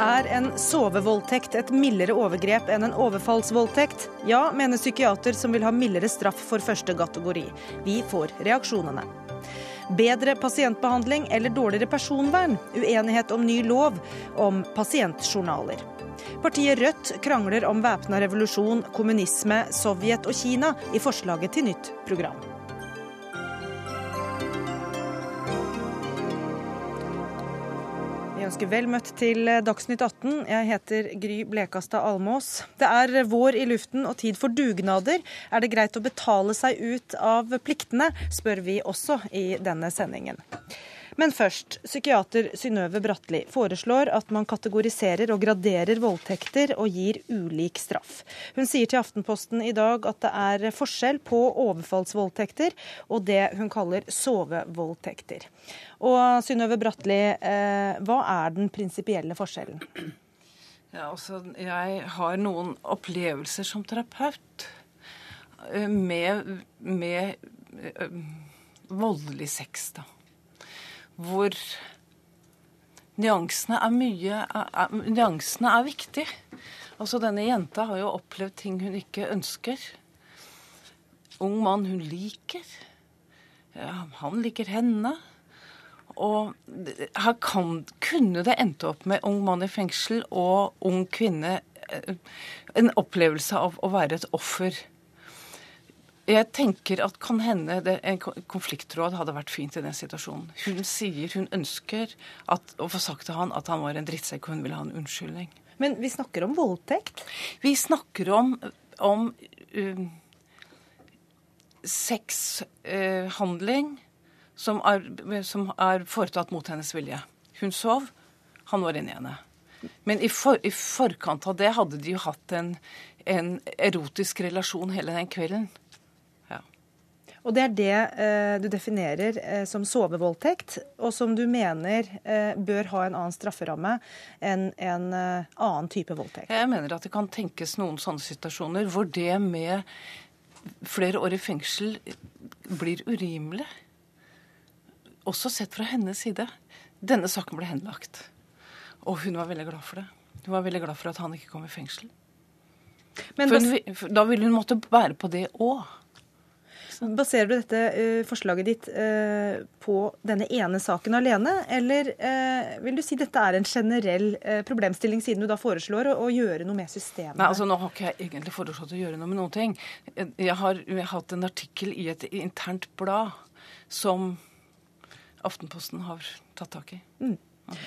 Er en sovevoldtekt et mildere overgrep enn en overfallsvoldtekt? Ja, mener psykiater som vil ha mildere straff for første kategori. Vi får reaksjonene. Bedre pasientbehandling eller dårligere personvern? Uenighet om ny lov om pasientjournaler. Partiet Rødt krangler om væpna revolusjon, kommunisme, Sovjet og Kina i forslaget til nytt program. Ønsker vel møtt til Dagsnytt 18. Jeg heter Gry Blekastad Almås. Det er vår i luften og tid for dugnader. Er det greit å betale seg ut av pliktene, spør vi også i denne sendingen. Men først. Psykiater Synnøve Bratli foreslår at man kategoriserer og graderer voldtekter og gir ulik straff. Hun sier til Aftenposten i dag at det er forskjell på overfallsvoldtekter og det hun kaller sovevoldtekter. Og Synnøve Bratli, eh, hva er den prinsipielle forskjellen? Ja, altså, jeg har noen opplevelser som terapeut eh, med, med øh, voldelig sex, da hvor nyansene er mye er, Nyansene er viktig. Altså, denne jenta har jo opplevd ting hun ikke ønsker. Ung mann hun liker. Ja, han liker henne. Og her kan, kunne det endt opp med ung mann i fengsel og ung kvinne eh, En opplevelse av å være et offer jeg tenker at kan hende det, en konfliktråd hadde vært fint i den situasjonen. Hun sier hun ønsker at, å få sagt til han at han var en drittsekk, og hun vil ha en unnskyldning. Men vi snakker om voldtekt? Vi snakker om, om um, sexhandling uh, som, som, er foretatt mot hennes vilje. Hun sov, han var inni henne. Men i, for, i, forkant av det hadde de jo hatt en, en erotisk relasjon hele den kvelden. Og det er det eh, du definerer eh, som sovevoldtekt, og som du mener eh, bør ha en annen strafferamme enn en eh, annen type voldtekt. Jeg mener at det kan tenkes noen sånne situasjoner hvor det med flere år i fengsel blir urimelig. Også sett fra hennes side. Denne saken ble henlagt. Og hun var veldig glad for det. Hun var veldig glad for at han ikke kom i fengsel. Men for hun, for da ville hun måtte bære på det òg. Baserer du dette uh, forslaget ditt uh, på denne ene saken alene, eller uh, vil du si dette er en generell problemstilling, siden du da foreslår å, å, gjøre noe med systemet? Nei, altså Nå har ikke jeg egentlig foreslått å gjøre noe med noen ting. Jeg har, jeg har hatt en artikkel i et internt blad som Aftenposten har tatt tak i. Mm.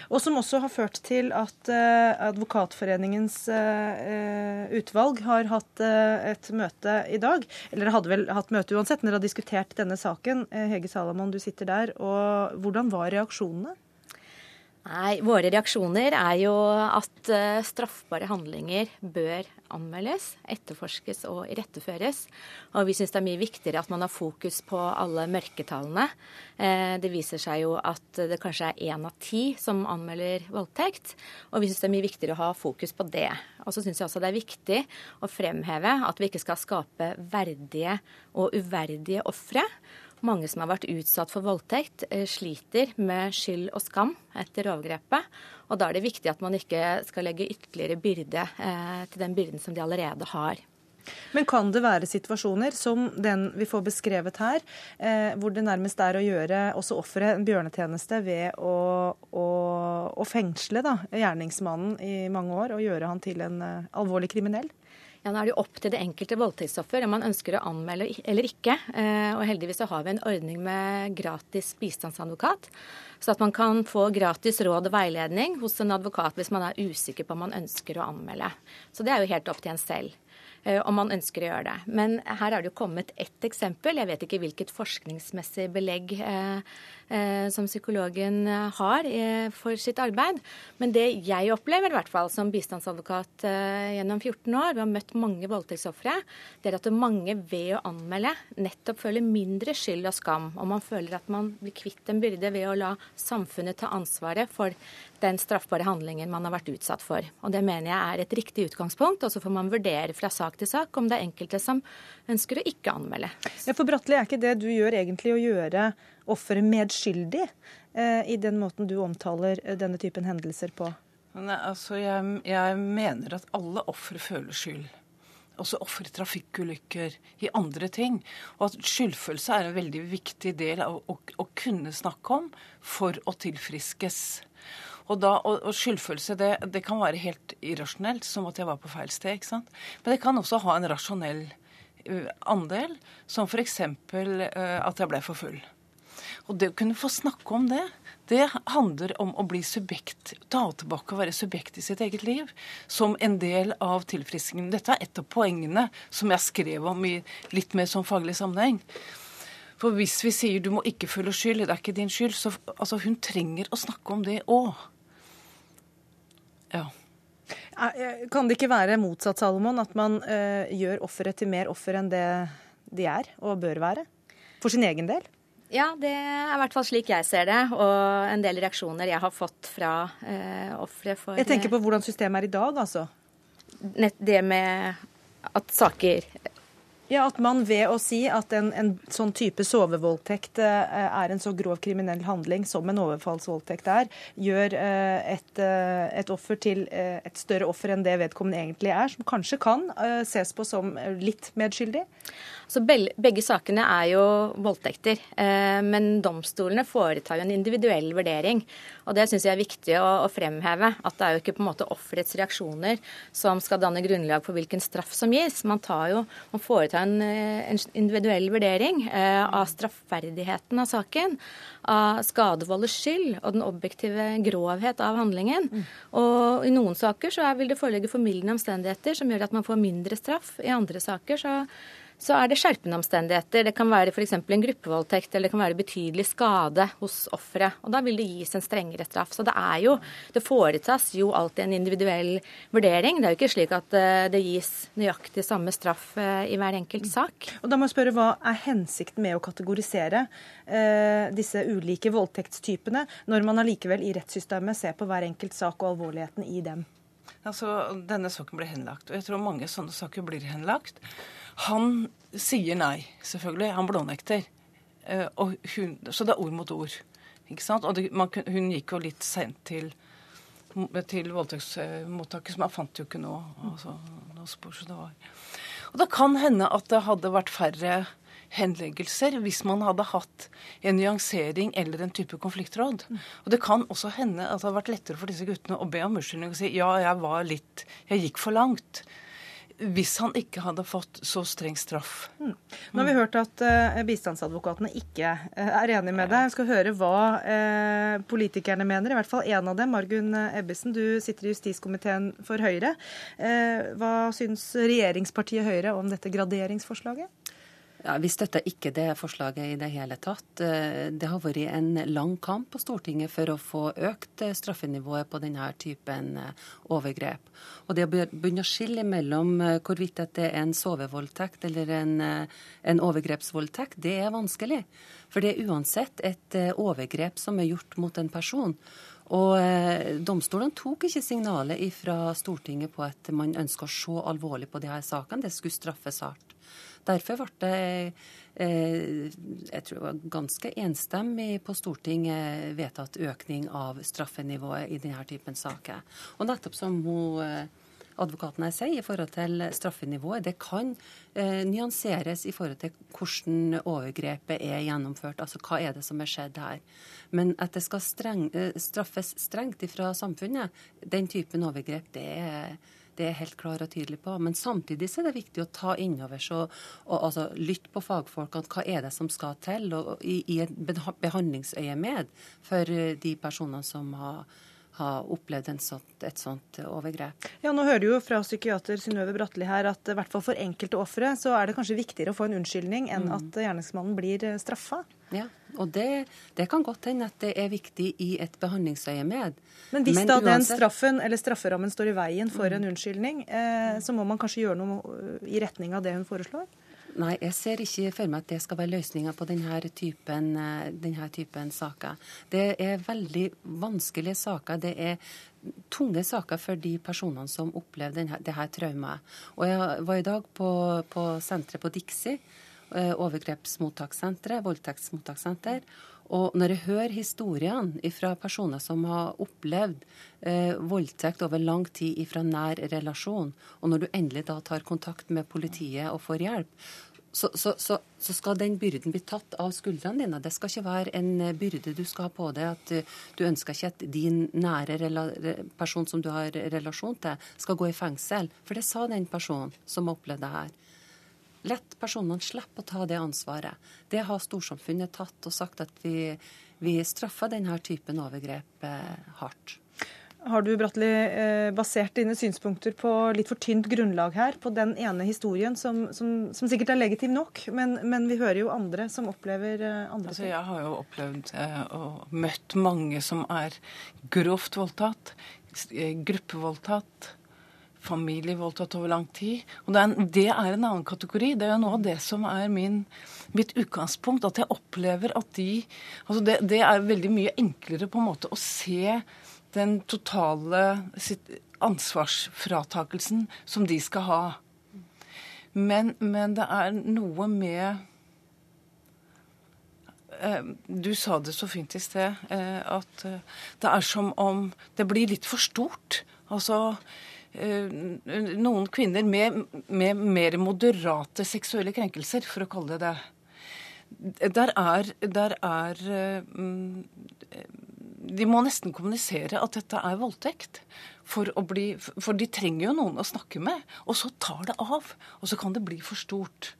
Og som også har ført til at uh, Advokatforeningens uh, utvalg har hatt et møte i dag. Eller hadde vel hatt møte uansett, men dere har diskutert denne saken. Hege Salamon, du sitter der. Og hvordan var reaksjonene? Nei, Våre reaksjoner er jo at uh, straffbare handlinger bør anmeldes, etterforskes og iretteføres. Og vi syns det er mye viktigere at man har fokus på alle mørketallene. Uh, det viser seg jo at det kanskje er én av ti som anmelder voldtekt. Og vi syns det er mye viktigere å ha fokus på det. Og så syns jeg også det er viktig å fremheve at vi ikke skal skape verdige og uverdige ofre. Mange som har vært utsatt for voldtekt, eh, sliter med skyld og skam etter overgrepet. Og da er det viktig at man ikke skal legge ytterligere byrde eh, til den byrden som de allerede har. Men kan det være situasjoner som den vi får beskrevet her, eh, hvor det nærmest er å gjøre også offeret en bjørnetjeneste ved å, å, å fengsle da, gjerningsmannen i mange år og gjøre han til en alvorlig kriminell? Ja, Nå er det jo opp til det enkelte voldtektsoffer om man ønsker å anmelde eller ikke. Eh, og heldigvis så har vi en ordning med gratis bistandsadvokat. Så at man kan få gratis råd og veiledning hos en advokat hvis man er usikker på om man ønsker å anmelde. Så det er jo helt opp til en selv. Eh, om man ønsker å gjøre det. Men her er det jo kommet ett eksempel. Jeg vet ikke hvilket forskningsmessig belegg eh, som psykologen har for sitt arbeid. Men det jeg opplever, i hvert fall som bistandsadvokat gjennom 14 år, vi har møtt mange voldtektsofre, det er at mange ved å anmelde nettopp føler mindre skyld og skam. Og man føler at man blir kvitt en byrde ved å la samfunnet ta ansvaret for den straffbare handlingen man har vært utsatt for. Og Det mener jeg er et riktig utgangspunkt. Og så får man vurdere fra sak til sak om det er enkelte som ønsker å ikke anmelde. Ja, for Bratteli, er ikke det du gjør egentlig å gjøre offeret medskyldig eh, i den måten du omtaler eh, denne typen hendelser på? Nei, altså jeg, jeg mener at alle ofre føler skyld. Også ofre trafikkulykker, i andre ting. Og at skyldfølelse er en veldig viktig del av å, å kunne snakke om for å tilfriskes. Og, da, og, og skyldfølelse det, det, kan være helt irrasjonelt, som at jeg var på feil sted. ikke sant? Men det kan også ha en rasjonell andel, som f.eks. Uh, at jeg ble for full. Og det å kunne få snakke om det, det handler om å bli subjekt, ta tilbake og være subjekt i sitt eget liv. Som en del av tilfriskningen. Dette er et av poengene som jeg skrev om i litt mer sånn faglig sammenheng. For hvis vi sier du må ikke føle skyld, det er ikke din skyld, så altså, hun trenger å snakke om det òg. Ja. Eh, kan det ikke være motsatt, Salomon, at man uh, gjør offeret til mer offer enn det de er og bør være? For sin egen del? Ja, det er i hvert fall slik jeg ser det, og en del reaksjoner jeg har fått fra eh, ofre for Jeg tenker på hvordan systemet er i dag, altså. Det med at saker ja, At man ved å si at en, en sånn type sovevoldtekt eh, er en så grov kriminell handling som en overfallsvoldtekt er, gjør eh, et, eh, et, offer til et større offer enn det vedkommende egentlig er, som kanskje kan ses på som litt medskyldig? Så Begge sakene er jo voldtekter, eh, men domstolene foretar jo en individuell vurdering. Og Det syns jeg er viktig å, fremheve. At det er jo ikke på en måte offerets reaksjoner som skal danne grunnlag for hvilken straff som gis. Man, jo, man foretar en, eh, en, individuell vurdering eh, av straffverdigheten av saken. Av skadevolders skyld og den objektive grovhet av handlingen. Mm. Og I noen saker så vil det foreligge formildende omstendigheter som gjør at man får mindre straff. I andre saker så så er det skjerpende omstendigheter. Det kan være f.eks. en gruppevoldtekt eller det kan være betydelig skade hos offeret. Og da vil det gis en strengere straff. Så det er jo Det foretas jo alltid en individuell vurdering. Det er jo ikke slik at eh, det gis nøyaktig samme straff eh, i hver enkelt sak. Og da må jeg spørre, Hva er hensikten med å kategorisere eh, disse ulike voldtektstypene, når man allikevel i rettssystemet ser på hver enkelt sak og alvorligheten i dem? Altså, Denne saken ble henlagt, og jeg tror mange sånne saker blir henlagt. Han sier nei, selvfølgelig. Han blånekter. Uh, hun, så det er ord mot ord. Ikke sant? Og det, man, hun gikk jo litt sent til, til voldtektsmottaket, så man fant jo ikke noe, altså, noe spor. Så det var. Og det kan hende at det hadde vært færre henleggelser hvis man hadde hatt en nyansering eller en type konfliktråd. Og det kan også hende at det hadde vært lettere for disse guttene å be om unnskyldning og si ja, jeg var litt Jeg gikk for langt hvis han ikke hadde fått så streng straff. Mm. Nå har vi hørt at uh, bistandsadvokatene ikke uh, er enig med deg. Vi skal høre hva uh, politikerne mener. I hvert fall én av dem, Margunn Ebbesen. Du sitter i justiskomiteen for Høyre. hva syns regjeringspartiet Høyre om dette graderingsforslaget? Ja, Vi støtter ikke det forslaget i det hele tatt. Eh, det har vært en lang kamp på Stortinget for å få økt eh, straffenivået på denne typen eh, overgrep. Og Det å begynne å skille mellom hvorvidt det er en sovevoldtekt eller en, en overgrepsvoldtekt, det er vanskelig. For det er uansett et overgrep som er gjort mot en person. Og Domstolene tok ikke signalet fra Stortinget på at man ønsker å se alvorlig på disse sakene. Det skulle straffes hardt. Derfor ble det eh, jeg tror det var ganske enstemmig på Stortinget vedtatt økning av straffenivået i denne typen saker. Og nettopp som hun eh, advokaten her sier i forhold til straffenivået, det kan eh, nyanseres i forhold til hvordan overgrepet er gjennomført. Altså hva er det som er skjedd her. Men at det skal streng, straffes strengt fra samfunnet, den typen overgrep, det er det er helt klar og tydelig på. Men samtidig så er det viktig å ta innover seg og, og altså, lytte på fagfolkene. Hva er det som skal til? Og, i, i et behandlingsøyemed for de personene som har har opplevd sånt, et sånt overgrep. Ja, Nå hører du jo fra psykiater Synnøve Bratli her at i hvert fall for enkelte ofre så er det kanskje viktigere å få en unnskyldning enn mm. at gjerningsmannen blir straffa. Ja, og det, det, kan godt hende at det er viktig i et behandlingsøyemed. Men hvis Men da uansett... den straffen eller strafferammen står i veien for mm. en unnskyldning, eh, så må man kanskje gjøre noe i retning av det hun foreslår? Nei, jeg ser ikke for meg at det skal være løsninga på denne typen, eh, denne typen, saker. Det er veldig vanskelige saker. Det er tunge saker for de personene som opplever denne, dette traumet. Og jeg var i dag på, på senteret på Dixie overgrepsmottakssenteret, voldtektsmottakssenter. Og når jeg hører historiene fra personer som har opplevd eh, voldtekt over lang tid fra nær relasjon, og når du endelig da tar kontakt med politiet og får hjelp, så, så, så, så, skal den byrden bli tatt av skuldrene dine. Det skal ikke være en eh, byrde du skal ha på deg. At du, du ønsker ikke at din nære person som du har relasjon til, skal gå i fengsel. For det sa den personen som opplevde det her. Lett personene slipper å ta det ansvaret. Det har storsamfunnet tatt og sagt at vi, vi straffer denne typen overgrep eh, hardt. Har du Bratteli, eh, basert dine synspunkter på litt for tynt grunnlag her, på den ene historien som, som, som sikkert er legitim nok, men, men, vi hører jo andre som opplever eh, andre altså, Jeg har jo opplevd og møtt mange som er grovt voldtatt, gruppevoldtatt, familievoldtatt over lang tid. Og det er, en, det er, en, annen kategori. Det er jo noe av det som er min, mitt utgangspunkt. At jeg opplever at de altså det, det er veldig mye enklere på en måte å se den totale ansvarsfratakelsen som de skal ha. Men, men det er noe med eh, Du sa det så fint i sted, eh, at eh, det er som om det blir litt for stort. Altså noen kvinner med, med mer moderate seksuelle krenkelser, for å kalle det det. Der er, der er de må nesten kommunisere at dette er voldtekt. For, bli, for, de trenger jo noen å snakke med. Og så tar det av. Og så kan det bli for stort.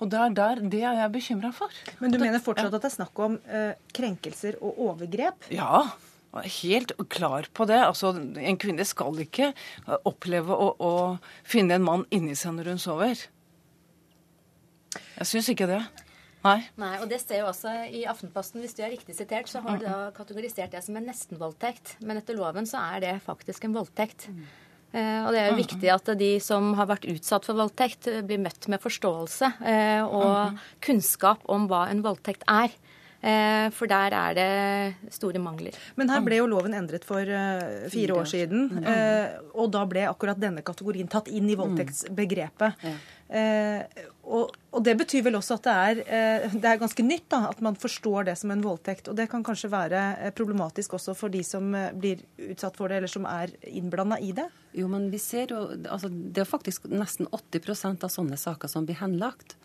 Og der, der, Det er jeg bekymra for. Men du det, mener fortsatt at det er snakk om uh, krenkelser og overgrep? Ja. Helt klar på det. Altså, En kvinne skal ikke oppleve å, å finne en mann inni seg når hun sover. Jeg syns ikke det. Nei. Nei. Og det ser jo også i Aftenposten, hvis du er riktig sitert, så har du da kategorisert det som en nestenvoldtekt. Men etter loven så er det faktisk en voldtekt. Mm. Eh, og det er jo viktig at de som har vært utsatt for voldtekt, blir møtt med forståelse eh, og kunnskap om hva en voldtekt er. Eh, for der er det store mangler. Men her ble jo loven endret for uh, fire år siden. Uh, og da ble akkurat denne kategorien tatt inn i voldtektsbegrepet. Uh, og, og, det betyr vel også at det er, det er ganske nytt da, at man forstår det som en voldtekt. Og det kan kanskje være problematisk også for de som blir utsatt for det, eller som er innblanda i det? Jo, men vi ser jo, altså, Det er faktisk nesten 80% av sånne saker som blir henlagt.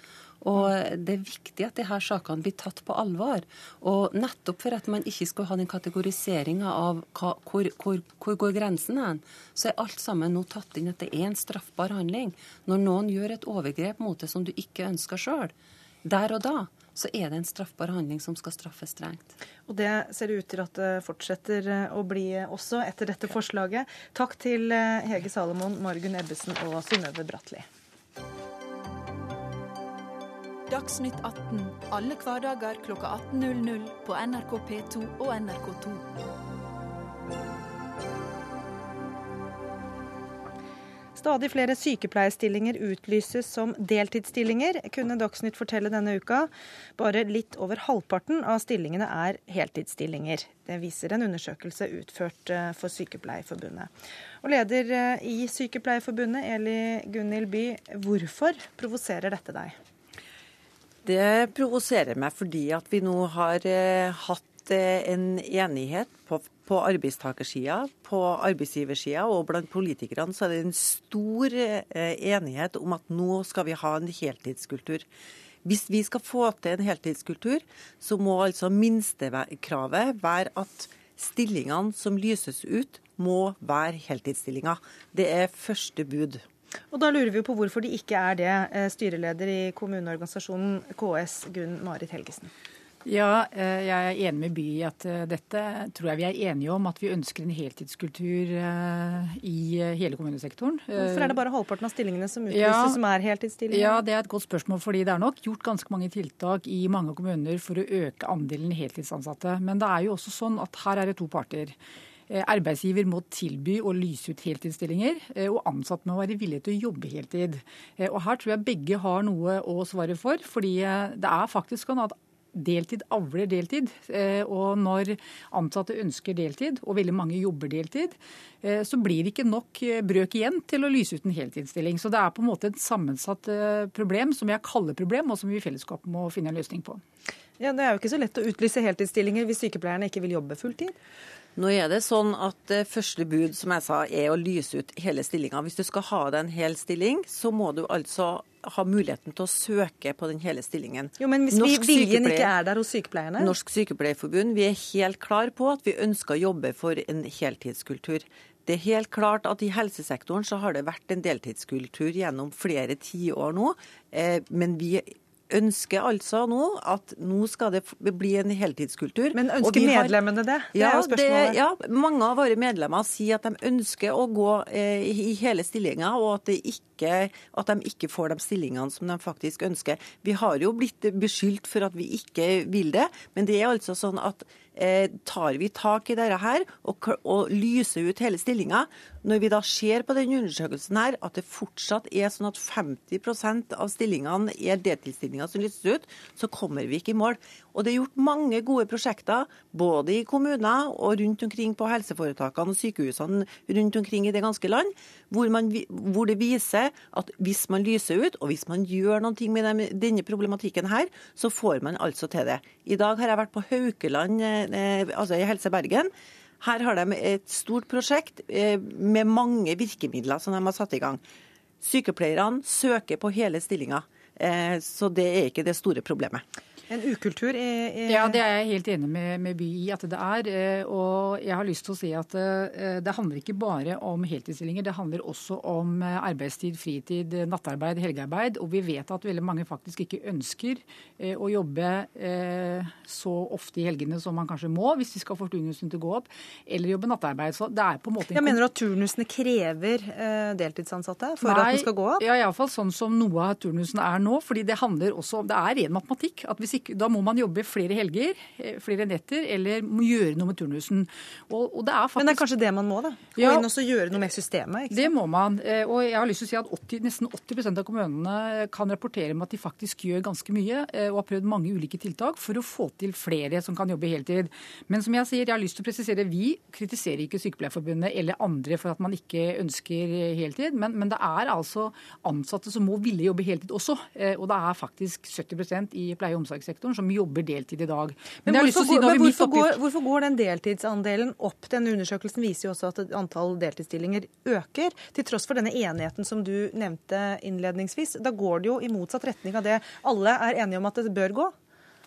Og det er viktig at disse sakene blir tatt på alvor. Og nettopp for at man ikke skal ha den kategoriseringa av hva, hvor, hvor, hvor, går grensen hen, så er alt sammen nå tatt inn at det er en straffbar handling. Når noen gjør et overgrep mot det som du ikke ønsker sjøl, der og da, så er det en straffbar handling som skal straffes strengt. Og Det ser ut til at det fortsetter eh, å bli også etter dette forslaget. Takk til eh, Hege Salomon, Margunn Ebbesen og Synnøve Bratli. Dagsnytt 18 alle hverdager kl 18.00 på NRK P2 og NRK2. Stadig flere sykepleierstillinger utlyses som deltidsstillinger, kunne Dagsnytt fortelle denne uka. Bare litt over halvparten av stillingene er heltidsstillinger. Det viser en undersøkelse utført eh, for Sykepleierforbundet. Og leder eh, i Sykepleierforbundet, Eli Gunhild By, hvorfor provoserer dette deg? Det provoserer meg fordi at vi nå har eh, hatt eh, en enighet på, på arbeidstakersida, på arbeidsgiversida og blant politikerne så er det en stor eh, enighet om at nå skal vi ha en heltidskultur. Hvis vi skal få til en heltidskultur, så må altså minstekravet være at stillingene som lyses ut, må være heltidsstillinger. Det er første bud. Og Da lurer vi på hvorfor de ikke er det, eh, styreleder i kommuneorganisasjonen KS, Gunn Marit Helgesen. Ja, eh, jeg er enig med By i at eh, dette tror jeg vi er enige om. At vi ønsker en heltidskultur i hele kommunesektoren. Hvorfor er det bare halvparten av stillingene som utlyses ja, som er heltidsstillinger? Ja, Det er et godt spørsmål. fordi det er nok gjort ganske mange tiltak i mange kommuner for å øke andelen heltidsansatte. Men det er jo også sånn at her er det to parter. Eh, arbeidsgiver må tilby å lyse ut heltidsstillinger, eh, og ansatte må være villige til å jobbe heltid. Eh, og Her tror jeg begge har noe å svare for. fordi det er faktisk sånn at deltid avler deltid. Og når ansatte ønsker deltid, og veldig mange jobber deltid, så blir det ikke nok brøk igjen til å lyse ut en heltidsstilling. Så det er på en måte et sammensatt problem som jeg kaller problem, og som vi i fellesskap må finne en løsning på. Ja, Det er jo ikke så lett å utlyse heltidsstillinger hvis sykepleierne ikke vil jobbe fulltid? Nå er det sånn at Første bud som jeg sa, er å lyse ut hele stillinga. Hvis du skal ha deg en hel stilling, så må du altså ha muligheten til å søke på den hele stillingen. Jo, Men hvis vi, viljen ikke er der hos sykepleierne? Norsk Sykepleierforbund vi er helt klar på at vi ønsker å jobbe for en heltidskultur. Det er helt klart at I helsesektoren så har det vært en deltidskultur gjennom flere tiår nå. Eh, men vi ønsker altså nå at nå skal det bli en heltidskultur. Men ønsker medlemmene det? Det ja, er jo spørsmålet. Det, ja, mange av våre medlemmer sier at de ønsker å gå eh, i hele stillinga, og at, ikke, at, de ikke får de stillingene som de faktisk ønsker. Vi har jo blitt beskyldt for at vi ikke vil det, men det er altså sånn at eh, tar vi tak i dette her og, og lyser ut hele stillinga, når vi da ser på den undersøkelsen her at det fortsatt er sånn at 50% av stillingene er deltidsstillinger som lyses ut, så kommer vi ikke i mål. Og det er gjort mange gode prosjekter, både i kommuner og rundt omkring på helseforetakene og sykehusene rundt omkring i det ganske land, hvor, man, hvor det viser at hvis man lyser ut, og hvis man gjør noe med denne problematikken her, så får man altså til det. I dag har jeg vært på Haukeland, eh, altså i Helse Bergen. Her har de et stort prosjekt eh, med mange virkemidler som de har satt i gang. Sykepleierne søker på hele stillinga, eh, så det er ikke det store problemet. En ukultur i, i Ja, det er jeg helt enig med, med By i at det er. Eh, og jeg har lyst til å si at eh, det handler ikke bare om heltidsstillinger. Det handler også om eh, arbeidstid, fritid, nattarbeid, helgearbeid. Og vi vet at veldig mange faktisk ikke ønsker å jobbe så ofte i helgene som man kanskje må, hvis de skal få turnusen til å gå opp, eller jobbe nattarbeid. Så det er på en måte en Jeg Mener at turnusene krever deltidsansatte for Nei, at den skal gå opp? Ja, iallfall sånn som noe av turnusene er nå. fordi det handler også om Det er ren matematikk. at hvis ikke ikke, da må man jobbe flere helger, eh, flere netter, eller må gjøre noe med turnusen. Og, og det faktisk... Men det er kanskje det man må, da? Gå ja, inn og gjøre noe med systemet? det må man. Eh, og jeg har lyst til å si at 80, nesten 80% av kommunene kan rapportere om at de faktisk gjør ganske mye, eh, og har prøvd mange ulike tiltak for å få til flere som kan jobbe heltid. Men som jeg sier, jeg har lyst til å presisere, vi kritiserer ikke Sykepleierforbundet eller andre for at man ikke ønsker heltid, men, men det er altså ansatte som må ville jobbe heltid også. Og det er faktisk 70% i pleie- og omsorgssektoren sektoren som jobber deltid i dag. Men, men hvorfor, si, hvorfor, går, hvorfor, går, den deltidsandelen opp? Denne undersøkelsen viser jo også at antall deltidsstillinger øker, til tross for denne enigheten som du nevnte innledningsvis. Da går det jo i motsatt retning av det alle er enige om at det bør gå.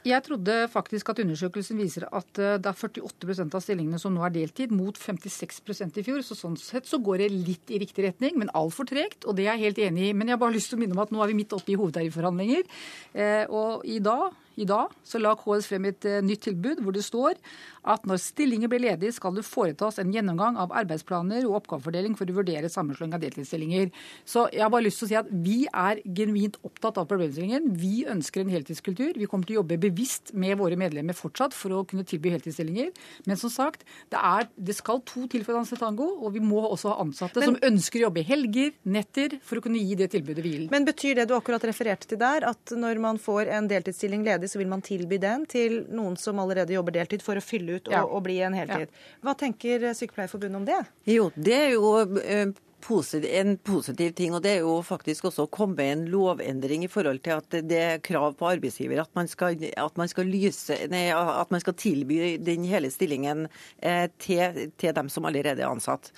Jeg trodde faktisk at undersøkelsen viser at eh, det er 48% av stillingene som nå er deltid, mot 56% i fjor. Så sånn sett så går det litt i riktig retning, men altfor tregt. Og det er jeg helt enig i. Men jeg har bare lyst til å minne om at nå er vi midt oppe i hovedtariffforhandlinger. Eh, og i dag i dag så la KS frem et uh, nytt tilbud hvor det står at når stillinger blir ledige, skal det foretas en gjennomgang av arbeidsplaner og oppgavefordeling for å vurdere sammenslåing av deltidsstillinger. Så jeg har bare lyst til å si at vi er genuint opptatt av problemstillingen. Vi ønsker en heltidskultur. Vi kommer til å jobbe bevisst med våre medlemmer fortsatt for å kunne tilby heltidsstillinger. Men som sagt, det, er, det skal to til for å danse tango, og vi må også ha ansatte Men, som ønsker å jobbe helger, netter, for å kunne gi det tilbudet vi vil. Men betyr det du akkurat refererte til der, at når man får en deltidsstilling ledig, så vil man tilby den til noen som allerede jobber deltid, for å fylle ut og, ja. og bli en heltid. Hva tenker Sykepleierforbundet om det? Jo, det er jo eh, en positiv ting, og det er jo faktisk også å komme med en lovendring i forhold til at det er krav på arbeidsgiver at man skal, at man skal, lyse, nei, at man skal tilby den hele stillingen eh, til, til dem som allerede er ansatt.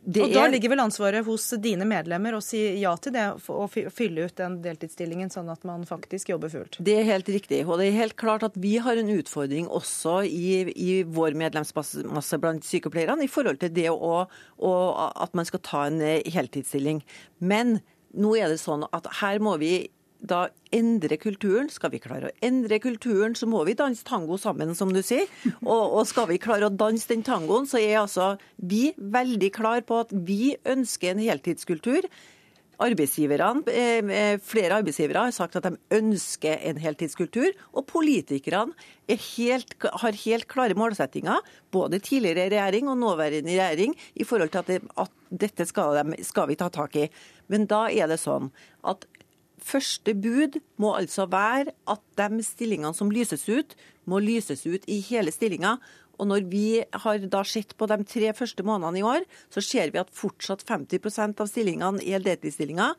Det og Da ligger vel ansvaret hos dine medlemmer å si ja til det og fylle ut den deltidsstillingen, sånn at man faktisk jobber fullt? Det er helt riktig. Og det er helt klart at vi har en utfordring også i, i vår medlemsmasse blant sykepleierne i forhold til det å, å, at man skal ta en eh, heltidsstilling. Men nå er det sånn at her må vi da endre kulturen. Skal vi klare å endre kulturen, så må vi danse tango sammen, som du sier. Og, og skal vi klare å danse den tangoen, så er altså vi veldig klar på at vi ønsker en heltidskultur. Arbeidsgiverne, eh, eh, Flere arbeidsgivere har sagt at de ønsker en heltidskultur. Og politikerne helt, har helt klare målsettinger, både tidligere regjering og nåværende regjering, i forhold til at, det, at dette skal, de, skal vi ta tak i. Men da er det sånn at første bud må altså være at de stillingene som lyses ut, må lyses ut i hele stillinga. Og når vi har da sett på de tre første månedene i år, så ser vi at fortsatt 50% av stillingene er deltidsstillinger.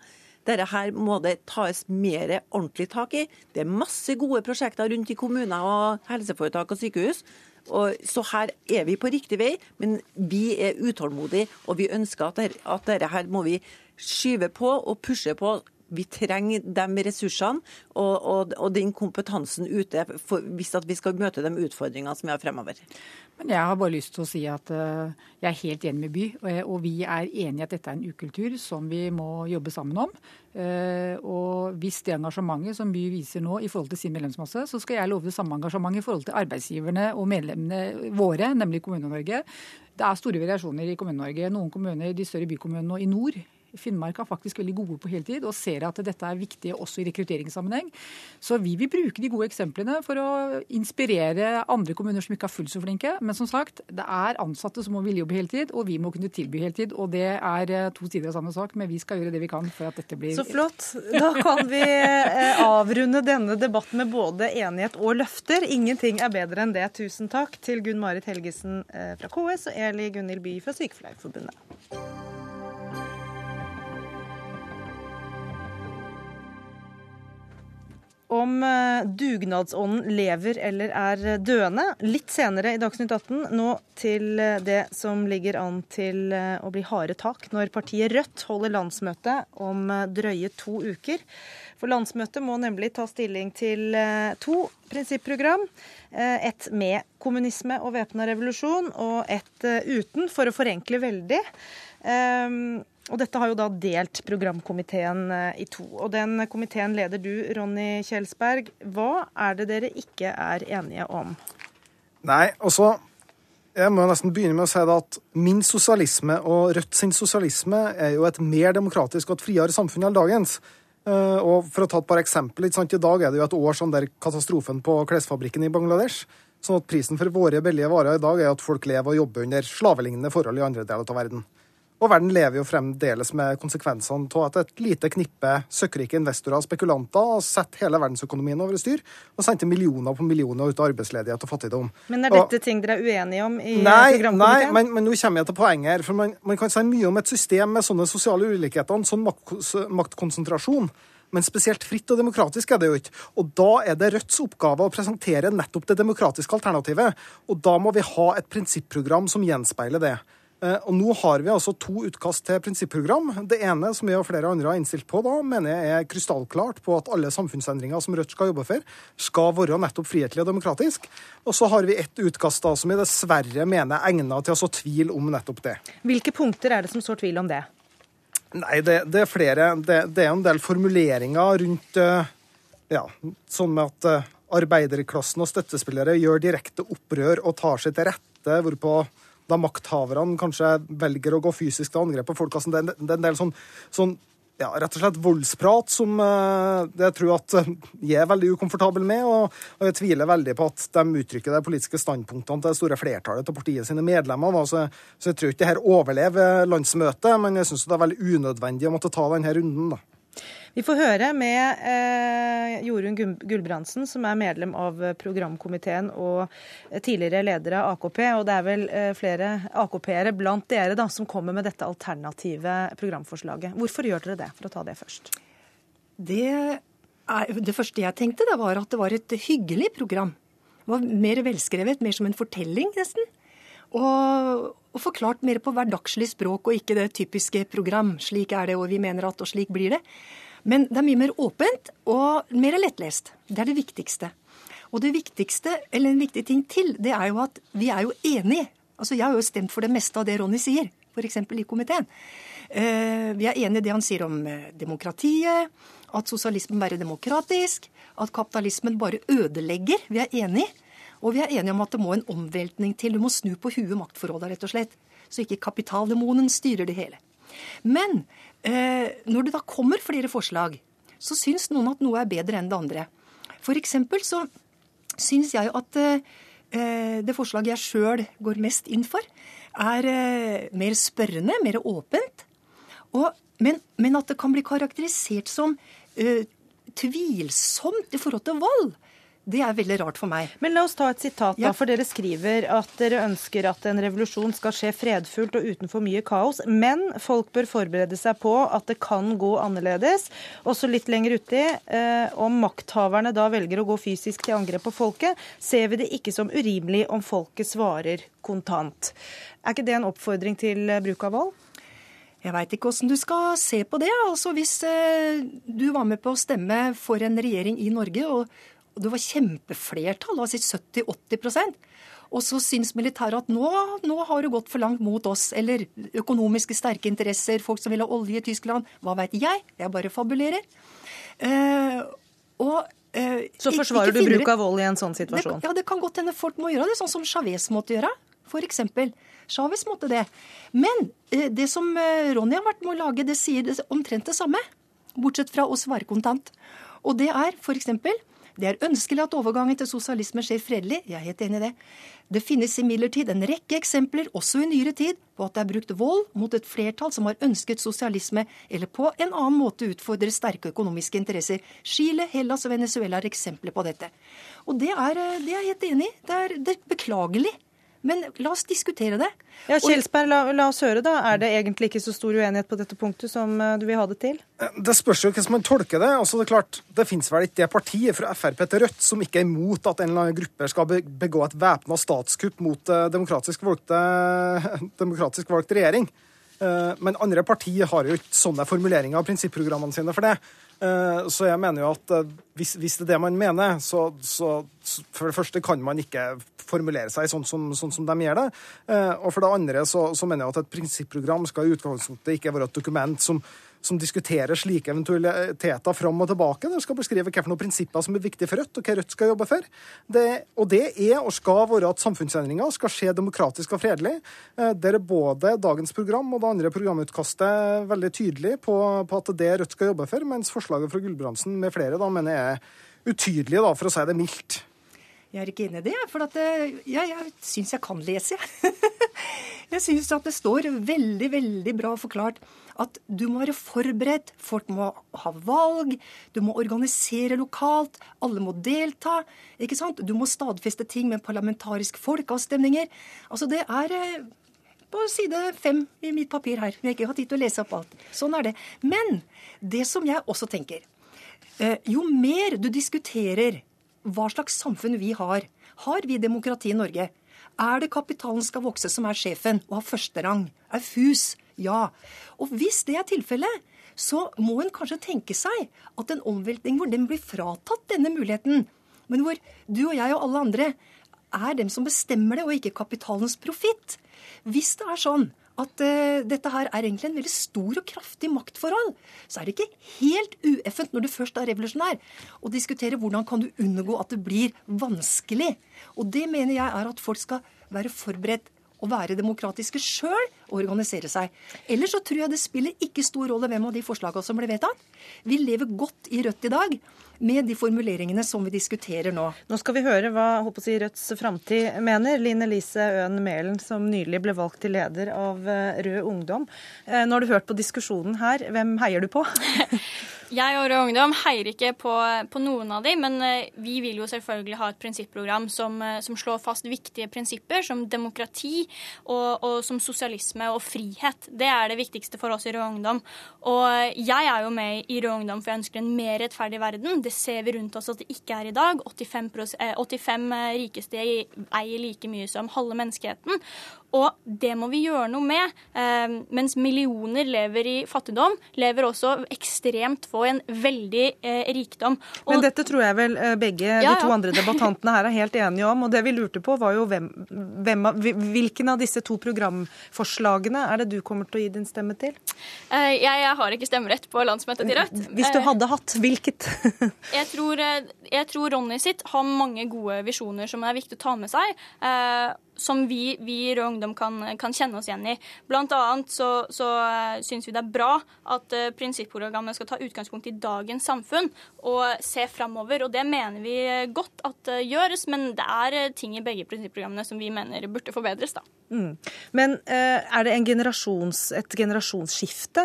Dette her må det tas mer ordentlig tak i. Det er masse gode prosjekter rundt i kommuner og helseforetak og sykehus. Og så her er vi på riktig vei, men vi er utålmodige, og vi ønsker at dette, at dette her må vi skyve på og pushe på vi trenger de ressursene og, og, og den kompetansen ute for, hvis vi skal møte de utfordringene som vi har fremover. Men Jeg har bare lyst til å si at uh, jeg er helt enig med By, og, vi er enig i at dette er en ukultur som vi må jobbe sammen om. Uh, og hvis det engasjementet som By viser nå i forhold til sin medlemsmasse, så skal jeg love det samme engasjementet i forhold til arbeidsgiverne og medlemmene våre, nemlig Kommune-Norge. Det er store variasjoner i Kommune-Norge. Noen kommuner, de større bykommunene og i nord, Finnmark er faktisk veldig gode på heltid og ser at dette er viktig også i rekrutteringssammenheng. Så vi vil bruke de gode eksemplene for å inspirere andre kommuner som ikke er fullt så flinke. Men som sagt, det er ansatte som må ville jobbe heltid, og vi må kunne tilby heltid. Og det er eh, to sider av samme sak, men vi skal gjøre det vi kan for at dette blir Så flott. Da kan vi eh, avrunde denne debatten med både enighet og løfter. Ingenting er bedre enn det. Tusen takk til Gunn Marit Helgesen eh, fra KS og Eli Gunhild By fra Sykepleierforbundet. Om eh, dugnadsånden lever eller er døende. Litt senere i Dagsnytt 18, nå til eh, det som ligger an til eh, å bli harde tak når partiet Rødt holder landsmøte om drøye to uker. For landsmøtet må nemlig ta stilling til to prinsipprogram. Et med kommunisme og væpna revolusjon, og et uten, for å forenkle veldig. Og dette har jo da delt programkomiteen eh, i to. Og den komiteen leder du, Ronny Kjelsberg. Hva er det dere ikke er enige om? Nei, altså Jeg må nesten begynne med å si at min sosialisme og Rødt sin sosialisme er jo et mer demokratisk og et friere samfunn enn dagens. Eh, og for å ta et par eksempler, I dag er det jo et år som der katastrofen på klesfabrikken i Bangladesh. Sånn at prisen for våre billige varer i dag er at folk lever og jobber under slavelignende forhold i andre deler av verden. Og verden lever jo fremdeles med konsekvensene av at et lite knippe søkkrike investorer og spekulanter har satt hele verdensøkonomien over styr og sendte millioner på millioner ut av arbeidsledighet og fattigdom. Men er dette og, ting dere er uenige om i nei, programkomiteen? Nei, men, men, nå kommer jeg til poenget her. For man, man, kan si mye om et system med sånne sosiale ulikheter, sånn mak maktkonsentrasjon. Men spesielt fritt og demokratisk er det jo ikke. Og da er det Rødts oppgave å presentere nettopp det demokratiske alternativet. Og da må vi ha et prinsipprogram som gjenspeiler det. Eh, og Nå har vi altså to utkast til prinsipprogram. Det ene, som jeg og flere andre har innstilt på, da, mener jeg er krystallklart på at alle samfunnsendringer som Rødt skal jobbe for, skal være nettopp frihetlig og demokratisk. Og så har vi ett utkast da, som jeg dessverre mener er egnet til å så tvil om nettopp det. Hvilke punkter er det som sår tvil om det? Nei, det, det er flere. Det, det, er en del formuleringer rundt eh, ja, sånn med at eh, arbeiderklassen og støttespillere gjør direkte opprør og tar seg til rette, hvorpå da makthaverne kanskje velger å gå fysisk til angrep på folk. Altså, det, er en del sånn, sånn ja, rett og slett voldsprat som uh, jeg tror at uh, jeg er veldig ukomfortabel med. Og, jeg tviler veldig på at de uttrykker de politiske standpunktene til det store flertallet av partiet sine medlemmer. Så, jeg tror ikke det her overlever landsmøtet, men jeg syns det er veldig unødvendig å måtte ta denne runden. da. Vi får høre med eh, Jorunn Gulbrandsen, som er medlem av programkomiteen og tidligere leder av AKP. Og det er vel eh, flere AKP-ere blant dere da, som kommer med dette alternative programforslaget. Hvorfor gjør dere det, for å ta det først? Det, er, det første jeg tenkte, da, var at det var et hyggelig program. Det var mer velskrevet, mer som en fortelling, nesten. Og, og forklart mer på hverdagslig språk og ikke det typiske program. Slik er det, og vi mener at, og slik blir det. Men det er mye mer åpent og mer lettlest. Det er det viktigste. Og det viktigste, eller en viktig ting til, det er jo at vi er jo enige. Altså, Jeg har jo stemt for det meste av det Ronny sier, f.eks. i komiteen. Eh, vi er enige i det han sier om eh, demokratiet, at sosialismen bare er demokratisk, at kapitalismen bare ødelegger. Vi er enige. Og vi er enige om at det må en omveltning til. Du må snu på huet maktforholdet, rett og slett. Så ikke kapitaldemonen styrer det hele. Men når det da kommer flere forslag, så syns noen at noe er bedre enn det andre. For eksempel så syns jeg at eh, det forslaget jeg sjøl går mest inn for, er eh, mer spørrende, mer åpent. Og, men, men, at det kan bli karakterisert som eh, tvilsomt i forhold til vold. Det er veldig rart for meg. Men la oss ta et sitat, da. Ja. For dere skriver at dere ønsker at en revolusjon skal skje fredfullt og uten for mye kaos. Men folk bør forberede seg på at det kan gå annerledes. Også litt lenger uti, eh, om makthaverne da velger å gå fysisk til angrep på folket, ser vi det ikke som urimelig om folket svarer kontant. Er ikke det en oppfordring til eh, bruk av vold? Jeg veit ikke åssen du skal se på det. Altså Hvis eh, du var med på å stemme for en regjering i Norge, og, og det var kjempeflertall, altså 70-80% og så syns militæret at nå, nå har det gått for langt mot oss, eller økonomiske sterke interesser, folk som vil ha olje i Tyskland, hva veit jeg? Jeg bare fabulerer. Uh, og uh, Så forsvarer du bruk av vold i en sånn situasjon? det, ja, det kan godt hende folk må gjøre det, sånn som Chávez måtte gjøre. For eksempel. Chávez måtte det. Men uh, det som Ronny har vært med å lage, det sier omtrent det samme. Bortsett fra å svare kontant. Og det er eksempel det er ønskelig at overgangen til sosialisme skjer fredelig. Jeg er helt enig i det. Det finnes imidlertid en rekke eksempler, også i nyere tid, på at det er brukt vold mot et flertall som har ønsket sosialisme, eller på en annen måte utfordrer sterke økonomiske interesser. Chile, Hellas og Venezuela er eksempler på dette. Og det er, eh, det er jeg helt enig i. Det det er beklagelig. Men la oss diskutere det. Ja, Kjelsberg, la, la oss høre, da. Er det egentlig ikke så stor uenighet på dette punktet som eh, du vil ha det til? Det spørs jo hvordan man tolker det. Altså, det er klart, det finnes vel ikke det partiet fra Frp til Rødt som ikke er imot at en eller annen gruppe skal begå et væpna statskupp mot eh, demokratisk, valgte, demokratisk valgt regjering. Eh, Men andre partier har jo ikke sånne formuleringer av prinsipprogrammene sine for det. Eh, Så jeg mener jo at eh, hvis, hvis det er det man mener, så, så, for det første kan man ikke formulere seg sånn som, sånn som de gjør det. Eh, Og for det andre så, så mener jeg at et prinsipprogram skal i utgangspunktet ikke være et dokument som, som diskuterer slike eventualiteter fram og tilbake. Det skal beskrive hvilke prinsipper som er viktige for Rødt, og hva Rødt skal jobbe for. Det, og det er og skal være at samfunnsendringer skal skje demokratisk og fredelig. Eh, Der er både dagens program og det andre programutkastet veldig tydelig på, på at det Rødt skal jobbe for, mens forslaget fra Gulbrandsen med flere da mener jeg er utydelig, da, for å si det mildt. Jeg er ikke enig i det, for at ja, jeg, jeg syns jeg kan lese, jeg. jeg syns at det står veldig, veldig bra forklart at du må være forberedt, folk må ha valg, du må organisere lokalt, alle må delta. ikke sant? Du må stadfeste ting med parlamentariske folkeavstemninger. Altså det er eh, på side fem i mitt papir her. Jeg ikke hatt tid til å lese opp alt. Sånn er det. Men det som jeg også tenker eh, Jo mer du diskuterer hva slags samfunn vi har, har vi demokrati i Norge? Er det kapitalen skal vokse som er sjefen og har førsterang? Er FUS? Ja. Og hvis det er tilfellet, så må en kanskje tenke seg at en omveltning hvor den blir fratatt denne muligheten, men hvor du og jeg og alle andre er dem som bestemmer det, og ikke kapitalens profitt. Hvis det er sånn at uh, dette her er egentlig en veldig stor og kraftig maktforhold, så er det ikke helt ueffent når du først er revolusjonær, å diskutere hvordan kan du unngå at det blir vanskelig. Og det mener jeg er at folk skal være forberedt å være demokratiske sjøl og organisere seg. Ellers så tror jeg det spiller ikke stor rolle hvem av de forslagene som ble vedtatt. Vi lever godt i Rødt i dag med de formuleringene som vi diskuterer nå. Nå skal vi høre hva håper å si, Rødts framtid mener. Line Elise Øen Mælen, som nylig ble valgt til leder av eh, Rød Ungdom. Eh, Nå har du hørt på diskusjonen her. Hvem heier du på? Jeg og Rød Ungdom heier ikke på, på noen av de, men eh, vi vil jo selvfølgelig ha et prinsipprogram som, som slår fast viktige prinsipper som demokrati og, og som sosialisme og frihet. Det er det viktigste for oss i Rød Ungdom. Og jeg er jo med i Rød Ungdom for jeg ønsker en mer rettferdig verden. Det ser vi rundt oss at det ikke er i dag. 85, eh, 85 rikeste eier like mye som halve menneskeheten. Og det må vi gjøre noe med. Eh, mens millioner lever i fattigdom, lever også ekstremt få i en veldig eh, rikdom. Og Men dette tror jeg vel eh, begge Ja, de to andre debattantene her er helt enige om. Og det vi lurte på, var jo hvem, hvem hvilken av disse to programforslagene er det du kommer til å gi din stemme til? eh, jeg, jeg har ikke stemmerett på landsmøtet til Rødt. Hvis du hadde hatt, hvilket? Jeg tror, jeg tror Ronny sitt har mange gode visjoner som er viktig å ta med seg. Eh, som vi, i Rød Ungdom kan, kan, kjenne oss igjen i. Blant annet så, så uh, syns vi det er bra at uh, prinsipprogrammet skal ta utgangspunkt i dagens samfunn og se framover. Og det mener vi godt at uh, gjøres, men det er ting i begge prinsipprogrammene som vi mener burde forbedres. da. Mm. Men er det generasjons, et generasjonsskifte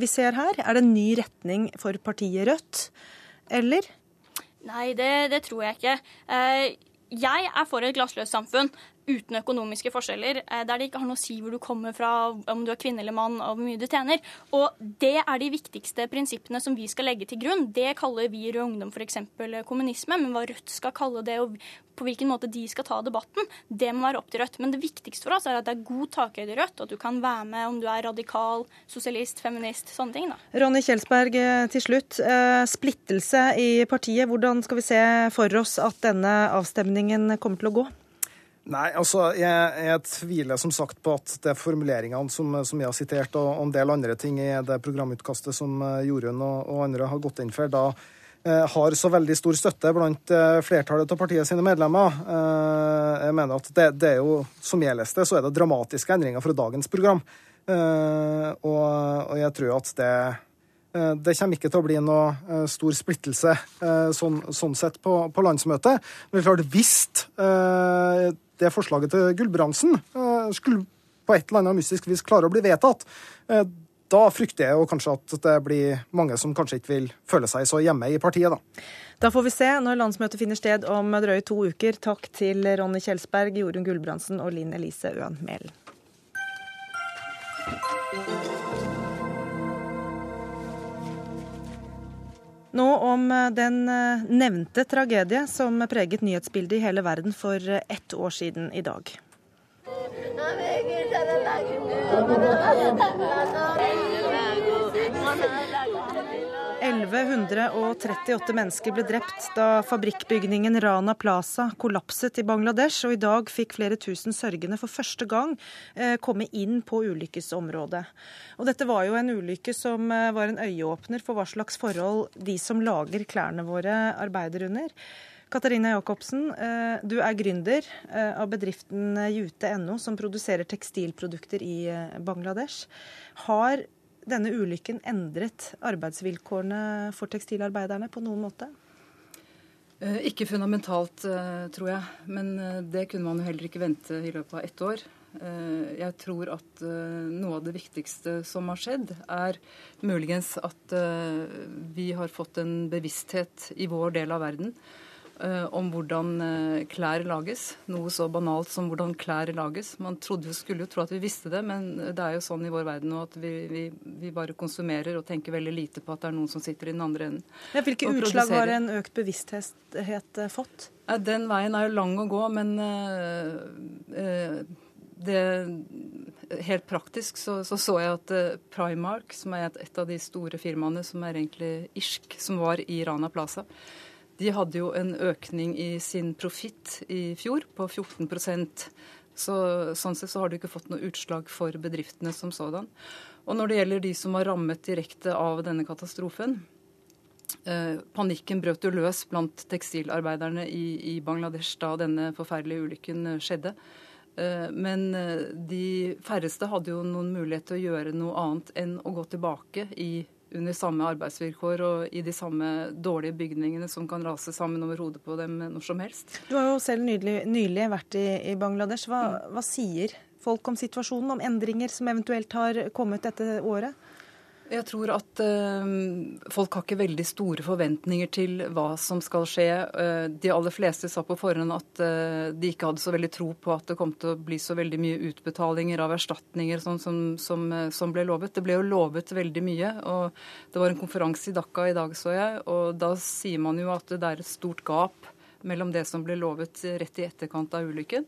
vi ser her? Er det en ny retning for partiet Rødt, eller? Nei, det, det tror jeg ikke. Jeg er for et glassløst samfunn uten økonomiske forskjeller, eh, der det ikke har noe å si hvor du kommer fra, om du er kvinne eller mann, og hvor mye du tjener. Og det er de viktigste prinsippene som vi skal legge til grunn. Det kaller vi i Rød Ungdom f.eks. kommunisme, men hva Rødt skal kalle det, og på hvilken måte de skal ta debatten, det må være opp til Rødt. Men det viktigste for oss er at det er god takhøyde i Rødt, og at du kan være med om du er radikal, sosialist, feminist, sånne ting. da. Ronny Kjelsberg, eh, til slutt. Eh, splittelse i partiet. Hvordan skal vi se for oss at denne avstemningen kommer til å gå? Nei, altså, jeg, jeg, tviler som sagt på at det er formuleringene som, som, jeg har sitert, og, en del andre ting i det programutkastet som eh, Jorunn og, og, andre har gått inn for, da eh, har så veldig stor støtte blant eh, flertallet av partiet sine medlemmer. Eh, jeg mener at det, det, er jo, som jeg leste, så er det dramatiske endringer fra dagens program. Eh, og, og, jeg tror at det eh, det kommer ikke til å bli noe stor splittelse sånn, sånn sett på, på, landsmøtet. Men det er klart, hvis det forslaget til Gulbrandsen eh, skulle på et eller annet mystisk vis klare å bli vedtatt, eh, da frykter jeg jo kanskje at det blir mange som kanskje ikke vil føle seg så hjemme i partiet, da. Da får vi se når landsmøtet finner sted om drøye to uker. Takk til Ronny Kjelsberg, Jorunn Gulbrandsen og Linn Elise Øen Mælen. Nå om eh, den eh, nevnte tragedie som preget nyhetsbildet i hele verden for eh, ett år siden i dag. 1138 mennesker ble drept da fabrikkbygningen Rana Plaza kollapset i Bangladesh, og i dag fikk flere tusen sørgende for første gang eh, komme inn på ulykkesområdet. Og dette var jo en ulykke som eh, var en øyeåpner for hva slags forhold de som lager klærne våre, arbeider under. Katarina Jacobsen, eh, du er gründer av bedriften Jute.no, som produserer tekstilprodukter i Bangladesh. Har denne ulykken endret arbeidsvilkårene for tekstilarbeiderne på noen måte? Eh, ikke fundamentalt, eh, tror jeg. Men eh, det kunne man jo heller ikke vente i løpet av ett år. Jeg tror at noe av det viktigste som har skjedd, er muligens at vi har fått en bevissthet i vår del av verden om hvordan eh, klær lages. Noe så banalt som hvordan klær lages. Man trodde, skulle jo tro at vi visste det, men det er jo sånn i vår verden nå at vi, vi, vi bare konsumerer og tenker veldig lite på at det er noen som sitter i den andre enden. Ja, hvilke utslag har en økt bevissthet fått? fått? Den veien er jo lang å gå, men uh, det helt praktisk så, så, så jeg at Primark, som er et, et, av de store firmaene som er egentlig irsk, som var i Rana Plaza, de hadde jo en økning i sin profitt i fjor på 14% så, Sånn sett så har de ikke fått noe utslag for bedriftene som sådan. Og når det gjelder de som var rammet direkte av denne katastrofen eh, Panikken brøt jo løs blant tekstilarbeiderne i, Bangladesh da denne forferdelige ulykken eh, skjedde. Eh, men de færreste hadde jo noen mulighet til å gjøre noe annet enn å gå tilbake i under samme arbeidsvilkår og i de samme dårlige bygningene som kan rase sammen over hodet på dem når som helst. Du har jo selv nylig, nylig vært i, i Bangladesh. Hva, hva sier folk om situasjonen, om endringer som eventuelt har kommet dette året? Jeg tror at øh, folk har ikke veldig store forventninger til hva som skal skje. Uh, de aller fleste sa på forhånd at øh, de ikke hadde så veldig tro på at det kom til å bli så veldig mye utbetalinger av erstatninger sånn som, som, som, ble lovet. Det ble jo lovet veldig mye. og Det var en konferanse i Dhaka i dag, så jeg, og da sier man jo at det er et stort gap mellom det som ble lovet rett i etterkant av ulykken,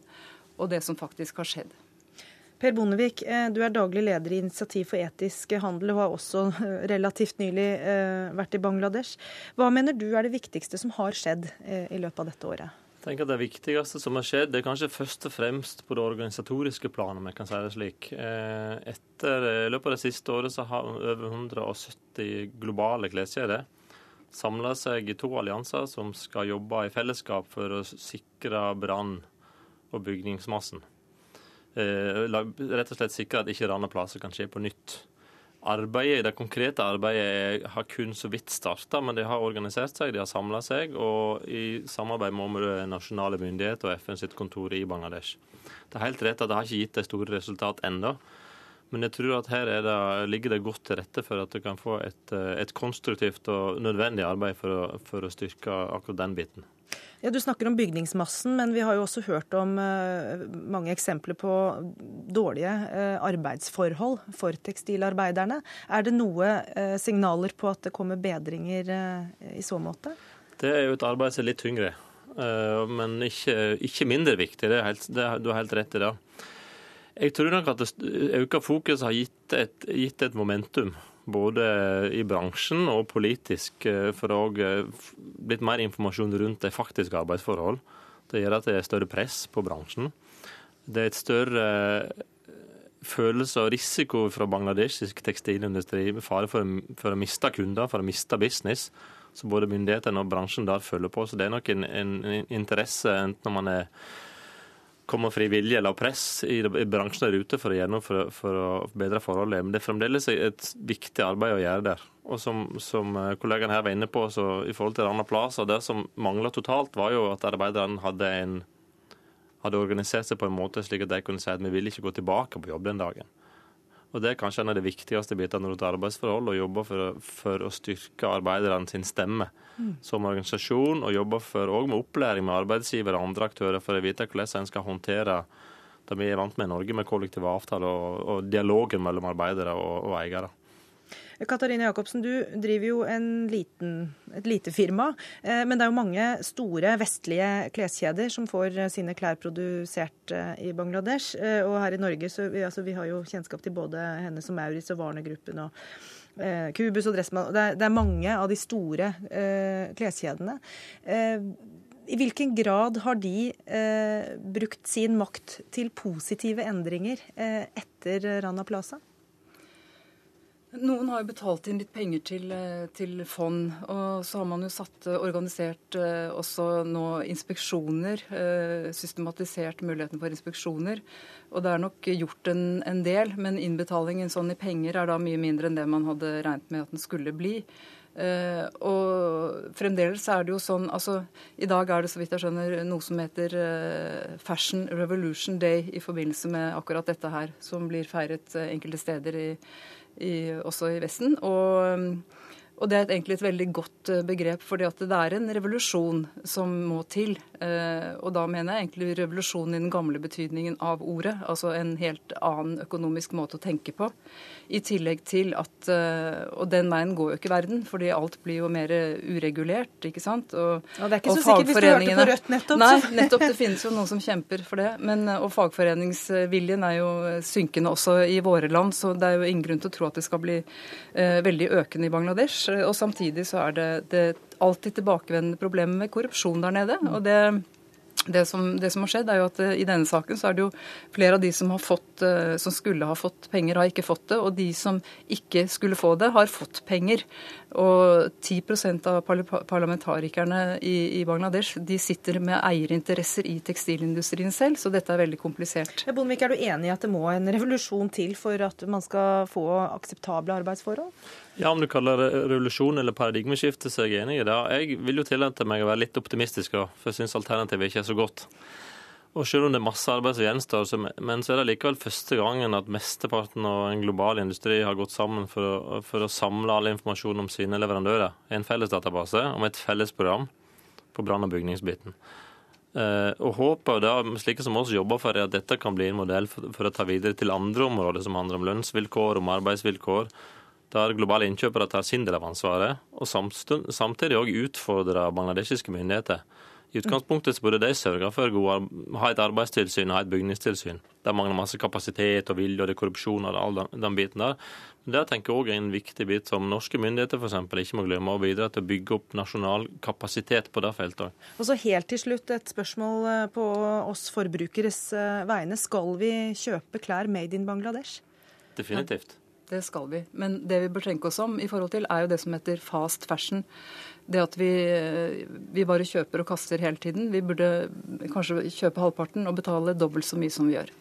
og det som faktisk har skjedd. Per Bondevik, eh, du er daglig leder i Initiativ for etisk handel og har også eh, relativt nylig eh, vært i Bangladesh. Hva mener du er det viktigste som har skjedd i løpet av dette året? Jeg tenker at Det viktigste som har skjedd, det er kanskje først og fremst på det organisatoriske planet, om jeg kan si det slik. Etter, I løpet av det siste året så har over 170 globale kleskjeder samla seg i to allianser som skal jobbe i fellesskap for å sikre brann- og bygningsmassen. Eh, rett og slett sikre at ikke rane plasser kan skje på nytt. Arbeidet, Det konkrete arbeidet har kun så vidt starta, men de har organisert seg, de har samla seg, og i samarbeid med nasjonale myndigheter og FN sitt kontor i Bangladesh. Det er helt rett at det har ikke gitt det store resultat ennå. Men jeg tror at her det, ligger det godt til rette for at du kan få et, et konstruktivt og nødvendig arbeid for å, for å styrke akkurat den biten. Ja, Du snakker om bygningsmassen, men vi har jo også hørt om uh, mange eksempler på dårlige uh, arbeidsforhold for tekstilarbeiderne. Er det noe uh, signaler på at det kommer bedringer i så måte? Det er jo et arbeid som er litt tyngre, men ikke, ikke, mindre viktig. Det er helt, det, du har helt rett i det. Jeg tror nok at økt fokus har gitt et, gitt et momentum både i bransjen og politisk, eh, for å eh, blitt mer informasjon rundt de faktiske arbeidsforhold. Det gjør at det er større press på bransjen. Det er et større eh, følelse og risiko fra bangladeshisk tekstilindustri med fare for, for, å miste kunder, for å miste business. Så både myndighetene og bransjen der følger på. Så det er nok en, en, en interesse, enten om man er kommer frivillig eller press i, bransjen der ute for å, gjøre for, å bedre forholdet. Men det er fremdeles et viktig arbeid å gjøre der. Og som, som eh, kollegaen her var inne på, så i forhold til Rana Plaza, det som mangla totalt, var jo at arbeiderne hadde, hadde organisert seg på en måte slik at de kunne si at vi vil ikke gå tilbake på jobb den dagen. Og Det er kanskje en av de viktigste bitene rundt arbeidsforhold, å jobbe for, for å styrke arbeiderne sin stemme mm. som organisasjon, og jobbe for, også med opplæring med arbeidsgivere og andre aktører for å vite hvordan en skal håndtere det vi er vant med i Norge, med kollektive avtaler og, og dialogen mellom arbeidere og, og eiere. Katarina Jacobsen, du driver jo liten, et lite firma. Eh, men det er jo mange store vestlige kleskjeder som får eh, sine klær produsert eh, i Bangladesh. Og her i Norge så vi, altså, vi har jo kjennskap til både henne som Maurits og Warner-gruppen og Kubus og Dressmann. Det det er, mange av de store kleskjedene. I hvilken grad har de eh, brukt sin makt til positive endringer eh, etter Rana Plaza? Noen har jo betalt inn litt penger til, eh, til, fond. Og så har man jo satt eh, organisert eh, også nå inspeksjoner. Systematisert muligheten for inspeksjoner. Og det er nok gjort en, en del, men innbetalingen sånn i penger er da mye mindre enn det man hadde regnet med at den skulle bli. Uh, og fremdeles er det jo sånn altså I dag er det så vidt jeg skjønner noe som heter uh, Fashion Revolution Day i forbindelse med akkurat dette her, som blir feiret uh, enkelte steder i, i, også i Vesten. Og, og, det er egentlig et veldig godt eh, begrep, fordi det er en revolusjon som må til. Eh, og da mener jeg egentlig revolusjonen i den gamle betydningen av ordet. Altså en helt annen økonomisk måte å tenke på. I tillegg til at eh, Og den veien går jo ikke verden, fordi alt blir jo mer uregulert, ikke sant. Og, og det er ikke så sikkert hvis du hørte på Rødt nettopp. Nei, nettopp. Det finnes jo noen som kjemper for det. Men, og fagforeningsviljen er jo synkende også i våre land, så det er jo ingen grunn til å tro at det skal bli eh, veldig økende i Bangladesh. Og samtidig så er det, det alltid tilbakevendende problemer med korrupsjon der nede. og det det som, det som, har skjedd, er jo at uh, i denne saken så er det jo flere av de som, fått, uh, som skulle ha fått penger, har ikke fått det. Og de som ikke skulle få det, har fått penger. Og 10% av parlamentarikerne i, i, Bangladesh de sitter med eierinteresser i tekstilindustrien selv, så dette er veldig komplisert. Bondevik, er du enig i at det må en revolusjon til for at man skal få akseptable arbeidsforhold? Ja, Om du kaller det revolusjon eller paradigmeskifte, så er jeg enig i det. Jeg vil jo tillate meg å være litt optimistisk, for jeg syns alternativet ikke er så godt. Og Selv om det er masse arbeid som gjenstår, men så er det likevel første gangen at mesteparten av en global industri har gått sammen for å, for å samle all informasjon om sine leverandører i en felles database om et felles program på brann- og bygningsbiten. Eh, og håper da, slike som oss jobber for, er at dette kan bli en modell for, for å ta videre til andre områder som handler om lønnsvilkår, om arbeidsvilkår, der globale innkjøpere tar sin del av ansvaret, og samtidig òg utfordrer bangladeshiske myndigheter. I utgangspunktet burde de sørge for å ha et arbeidstilsyn og ha et bygningstilsyn. Der mangler masse kapasitet og vilje og det er korrupsjon og all den, den, biten der. Men det tenker jeg òg en viktig bit som norske myndigheter eksempel, ikke må glemme å bidra til å bygge opp nasjonal kapasitet på det feltet. Og så Helt til slutt et spørsmål eh, på oss forbrukeres eh, vegne. Skal vi kjøpe klær made in Bangladesh? Definitivt. Det skal vi. Men det vi bør tenke oss om i forhold til, er jo det som heter fast fashion. Det at vi, vi bare kjøper og kaster hele tiden. Vi burde kanskje kjøpe halvparten og betale dobbelt så mye som vi gjør.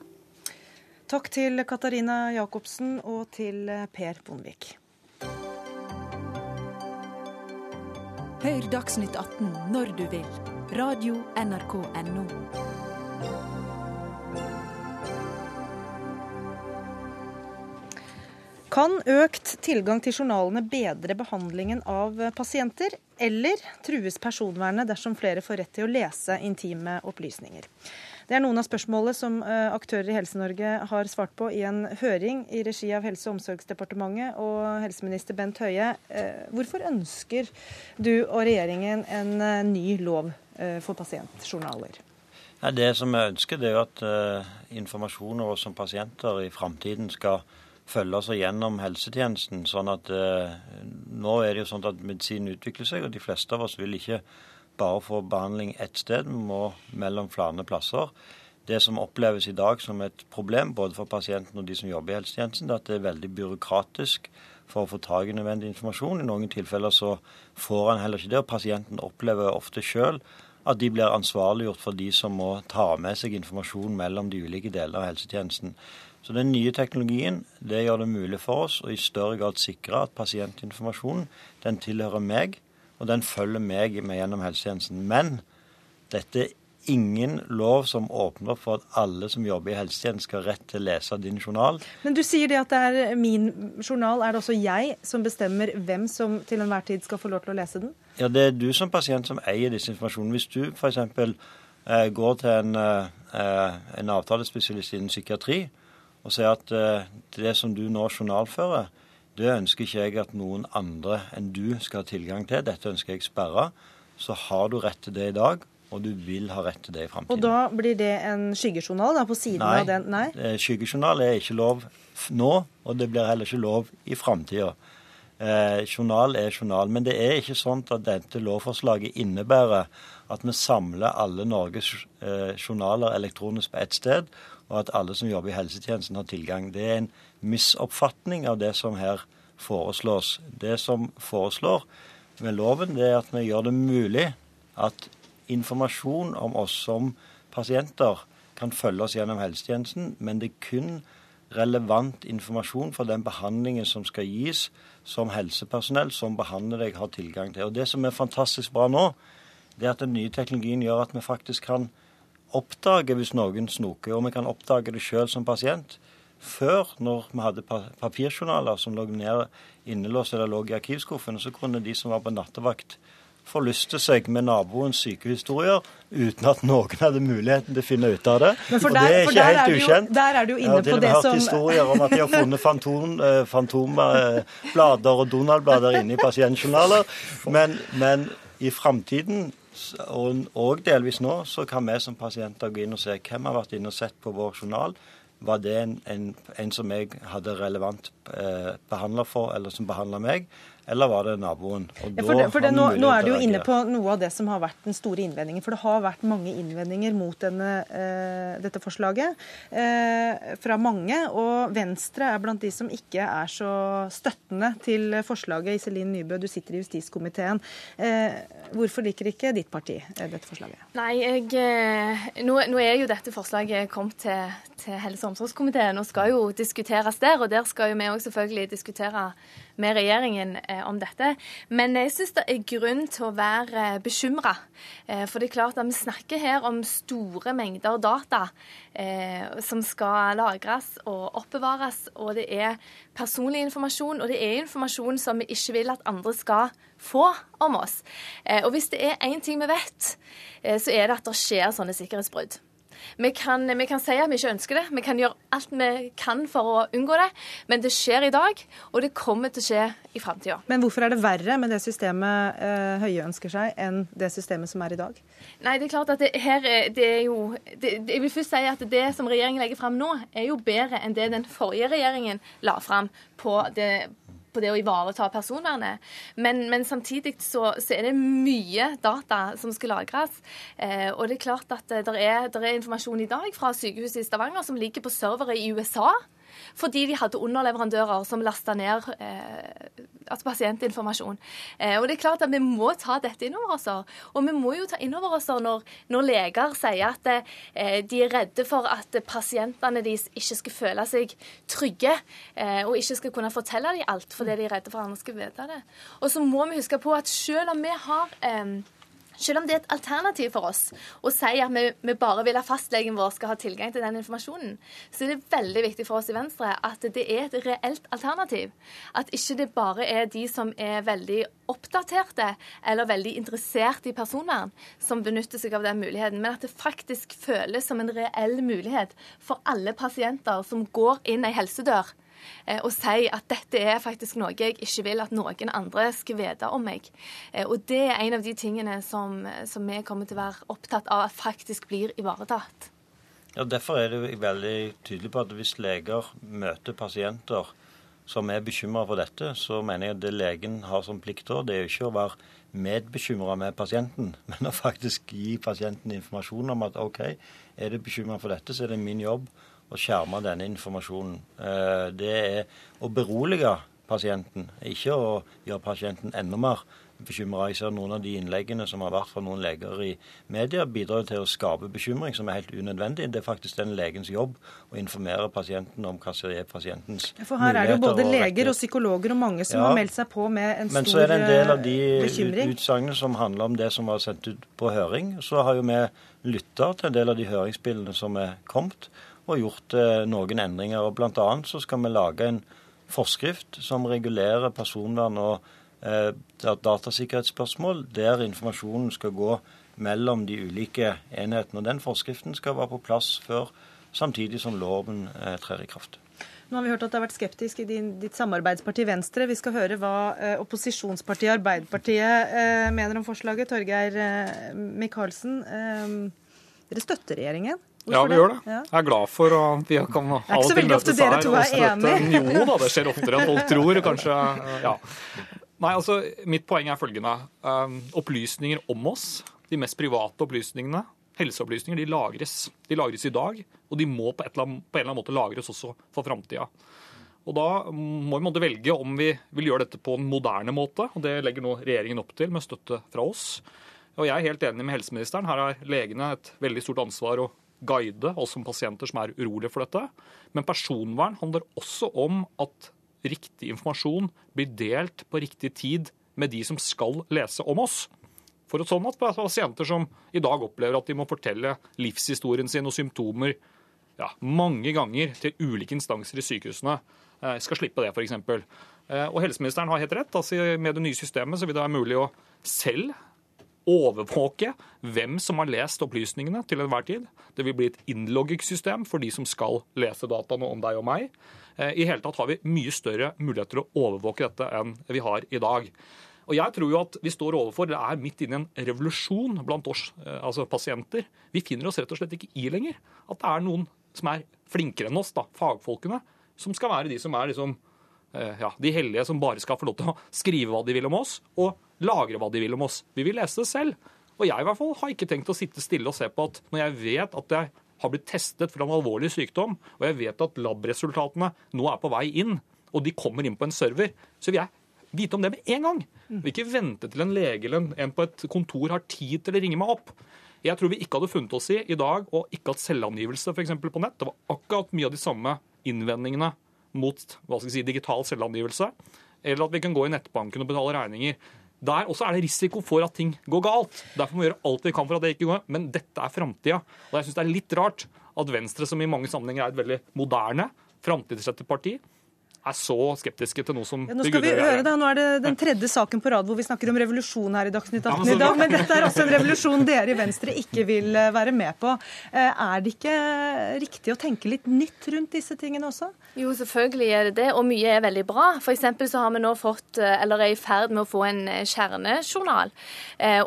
Takk til Katarina Jacobsen og til Per Bondevik. Hør Dagsnytt 18 når du vil. Radio NRK Radio.nrk.no. Kan økt tilgang til journalene bedre behandlingen av pasienter, eller trues personvernet dersom flere får rett til å lese intime opplysninger? Det er noen av spørsmålene som eh, aktører i Helse-Norge har svart på i en høring i regi av Helse- og omsorgsdepartementet og helseminister Bent Høie. Eh, hvorfor ønsker du og regjeringen en eh, ny lov for pasientjournaler? Det som jeg ønsker, det er at informasjon over oss som pasienter i framtiden skal følge seg gjennom helsetjenesten. sånn at eh, Nå er det jo sånn at medisinen utvikler seg, og de fleste av oss vil ikke bare få behandling ett sted, vi må mellom flere plasser. Det som oppleves i dag som et problem både for pasienten og de som jobber i helsetjenesten, er at det er veldig byråkratisk for å få tak i nødvendig informasjon. I noen tilfeller så får han heller ikke det, og pasienten opplever ofte sjøl at de blir ansvarliggjort for de som må ta med seg informasjon mellom de ulike deler av helsetjenesten. Så den nye teknologien det gjør det mulig for oss å i større grad sikre at pasientinformasjonen den tilhører meg, og den følger meg med gjennom helsetjenesten. Men dette er ingen lov som åpner for at alle som jobber i helsetjenesten skal ha rett til å lese din journal. Men du sier det at det er min journal. Er det også jeg som bestemmer hvem som til enhver tid skal få lov til å lese den? Ja, det er du som pasient som eier disse informasjonene. Hvis du f.eks. Eh, går til en, eh, en avtalespesialist innen psykiatri, og si at eh, det som du nå journalfører, det ønsker ikke jeg at noen andre enn du skal ha tilgang til. Dette ønsker jeg sperra. Så har du rett til det i dag, og du vil ha rett til det i framtiden. Og da blir det en skyggejournal da, på siden Nei, av den? Nei, eh, skyggejournal er ikke lov nå, og det blir heller ikke lov i framtida. Eh, journal er journal. Men det er ikke sånn at dette lovforslaget innebærer at vi samler alle Norges eh, journaler elektronisk på ett sted, og at alle som jobber i helsetjenesten har tilgang. Det er en misoppfatning av det som her foreslås. Det som foreslår med loven, det er at vi gjør det mulig at informasjon om oss som pasienter kan følge oss gjennom helsetjenesten, men det er kun relevant informasjon for den behandlingen som skal gis, som helsepersonell som behandler deg, har tilgang til. Og Det som er fantastisk bra nå, det er at den nye teknologien gjør at vi faktisk kan oppdage hvis noen snoker, og vi kan oppdage det sjøl som pasient. Før, når vi hadde papirjournaler som lå ned innelåst eller lå i arkivskuffene, så kunne de som var på nattevakt, forlyste seg med naboens sykehistorier uten at noen hadde muligheten til å finne ut av det. Der, og det er ikke helt er ukjent. Jo, der er du inne på det som Jeg har hørt historier om at de har funnet fantom, eh, fantomblader og Donald-blader inne i pasientjournaler. Men, men i framtiden og, delvis nå, så kan vi som pasienter gå inn og se hvem har vært inne og sett på vår journal. Var det en, en, en som jeg hadde relevant eh, behandler for, eller som behandla meg? Eller var det naboen? Ja, for det, for det, nå, nå, er du jo inne på noe av det som har vært den store innvendingen. For det har vært mange innvendinger mot denne, uh, dette forslaget uh, fra mange. Og Venstre er blant de som ikke er så støttende til forslaget. Iselin Nybø, du sitter i justiskomiteen. Uh, hvorfor liker ikke ditt parti dette forslaget? Nei, jeg, nå, nå, er jo dette forslaget kommet til, til helse- og omsorgskomiteen og skal jo diskuteres der. Og der skal jo vi òg selvfølgelig diskutere med regjeringen eh, om dette. Men jeg syns det er grunn til å være eh, bekymra. Eh, for det er klart at vi snakker her om store mengder data som skal lagres og oppbevares. Og det er personlig informasjon, og det er informasjon som vi ikke vil at andre skal få om oss. Og hvis det er én ting vi vet, så er det at det skjer sånne sikkerhetsbrudd. Vi kan, vi kan, si at vi ikke ønsker det, vi kan gjøre alt vi kan for å unngå det, men det skjer i dag, og det kommer til å skje i framtida. Men hvorfor er det verre med det systemet eh, Høie ønsker seg, enn det systemet som er i dag? Nei, det er klart at det, her det er jo det, Jeg vil først si at det som regjeringen legger fram nå, er jo bedre enn det den forrige regjeringen la fram på det på det å ivareta personvernet. Men, men samtidig så, så, er det mye data som skal lagres. Eh, og det er klart at det er, er, informasjon i dag fra sykehuset i Stavanger som ligger på servere i USA. Fordi de hadde underleverandører som lasta ned eh, altså pasientinformasjon. Eh, og det er klart at Vi må ta dette inn over oss. Og vi må jo ta inn over oss når, når leger sier at eh, de er redde for at pasientene deres ikke skal føle seg trygge eh, og ikke skal kunne fortelle dem alt fordi de er redde for at andre skal vite det. Og så må vi huske på at selv om vi har eh, selv om det er et alternativ for oss å si at vi, vi, bare vil at fastlegen vår skal ha tilgang til den informasjonen, så er det veldig viktig for oss i Venstre at det er et reelt alternativ. At ikke det bare er de som er veldig oppdaterte eller veldig interessert i personvern, som benytter seg av den muligheten, men at det faktisk føles som en reell mulighet for alle pasienter som går inn ei helsedør og si at dette er faktisk noe jeg ikke vil at noen andre skal vite om meg. Eh, og det er en av de tingene som, som vi kommer til å være opptatt av at faktisk blir ivaretatt. Ja, Derfor er det veldig tydelig på at hvis leger møter pasienter som er bekymra for dette, så mener jeg at det legen har som plikt da, det er jo ikke å være medbekymra med pasienten, men å faktisk gi pasienten informasjon om at OK, er du bekymra for dette, så er det min jobb å skjerme denne informasjonen. Eh, det er å berolige pasienten, ikke å gjøre pasienten enda mer bekymra. Jeg ser noen av de innleggene som har vært fra noen leger i media, bidrar til å skape bekymring som er helt unødvendig. Det er faktisk den legens jobb å informere pasienten om hva som er pasientens muligheter. For her er det jo både leger og psykologer og mange som ja, har meldt seg på med en stor bekymring. Men så er det en del av de eh, utsagnene som handler om det som var sendt ut på høring. Så har jo vi lytta til en del av de høringsbildene som er kommet og gjort eh, noen endringer. og Blant annet så skal vi lage en forskrift som regulerer personvern og eh, datasikkerhetsspørsmål, der informasjonen skal gå mellom de ulike enhetene. og Den forskriften skal være på plass før samtidig som loven eh, trer i kraft. Nå har vi hørt at det har vært skeptisk i din, ditt samarbeidsparti Venstre. Vi skal høre hva eh, opposisjonspartiet Arbeiderpartiet eh, mener om forslaget. Torgeir eh, Micaelsen, dere støtter regjeringen? Hvorfor ja, vi det? gjør det. Ja. Jeg er glad for at vi kan ha og til møtes her er enige. Jo da, det skjer oftere enn folk tror, kanskje. Ja. Nei, altså, Mitt poeng er følgende. Um, opplysninger om oss, de mest private opplysningene, helseopplysninger, de lagres. De lagres i dag, og de må på, annet, på en eller annen måte lagres også for framtida. Og Da må vi måtte velge om vi vil gjøre dette på en moderne måte, og det legger nå regjeringen opp til med støtte fra oss. Og Jeg er helt enig med helseministeren. Her har legene et veldig stort ansvar å guide oss som pasienter som er urolige for dette. Men personvern handler også om at riktig informasjon blir delt på riktig tid med de som skal lese om oss. For at sånn at pasienter som i dag opplever at de må fortelle livshistorien sin og symptomer ja, mange ganger til ulike instanser i sykehusene, eh, skal slippe det, f.eks. Eh, og helseministeren har helt rett. altså Med det nye systemet så vil det være mulig å selv overvåke hvem som har lest opplysningene til enhver tid. Det vil bli et innloggingssystem for de som skal lese dataene om deg og meg. Eh, I hele tatt har vi mye større muligheter til å overvåke dette enn vi har i dag. Og jeg tror jo at vi står overfor, det er midt inne i en revolusjon blant oss eh, altså pasienter. Vi finner oss rett og slett ikke i lenger. At det er noen som er flinkere enn oss, da, fagfolkene, som skal være de som er liksom, ja, de hellige som bare skal få lov til å skrive hva de vil om oss. og lagre hva de vil om oss. Vi vil lese det selv. Og jeg i hvert fall har ikke tenkt å sitte stille og se på at når jeg vet at jeg har blitt testet for en alvorlig sykdom, og jeg vet at lab-resultatene nå er på vei inn, og de kommer inn på en server, så vil jeg vite om det med en gang. Vil ikke vente til en lege eller en på et kontor har tid til å ringe meg opp. Jeg tror vi ikke hadde funnet oss i i dag og ikke hatt selvangivelse f.eks. på nett. Det var akkurat mye av de samme innvendingene mot hva skal jeg si, digital selvangivelse. Eller at vi kan gå i nettbanken og betale regninger. Der også er det risiko for at ting går galt. Derfor må vi gjøre alt vi kan for at det ikke går. Men dette er framtida. Og jeg syns det er litt rart at Venstre, som i mange sammenhenger er et veldig moderne, framtidsrettet parti, er så skeptiske til noe som ja, Nå skal vi høre da, nå er det den tredje saken på rad hvor vi snakker om revolusjon her i Dagsnytt 18 i dag. Men dette er også en revolusjon dere i Venstre ikke vil eh, være med på. Eh, er det ikke riktig å tenke litt nytt rundt disse tingene også? Jo, selvfølgelig er det det, og mye er veldig bra. F.eks. så har vi nå fått, eh, eller er i ferd med å få en kjernejournal.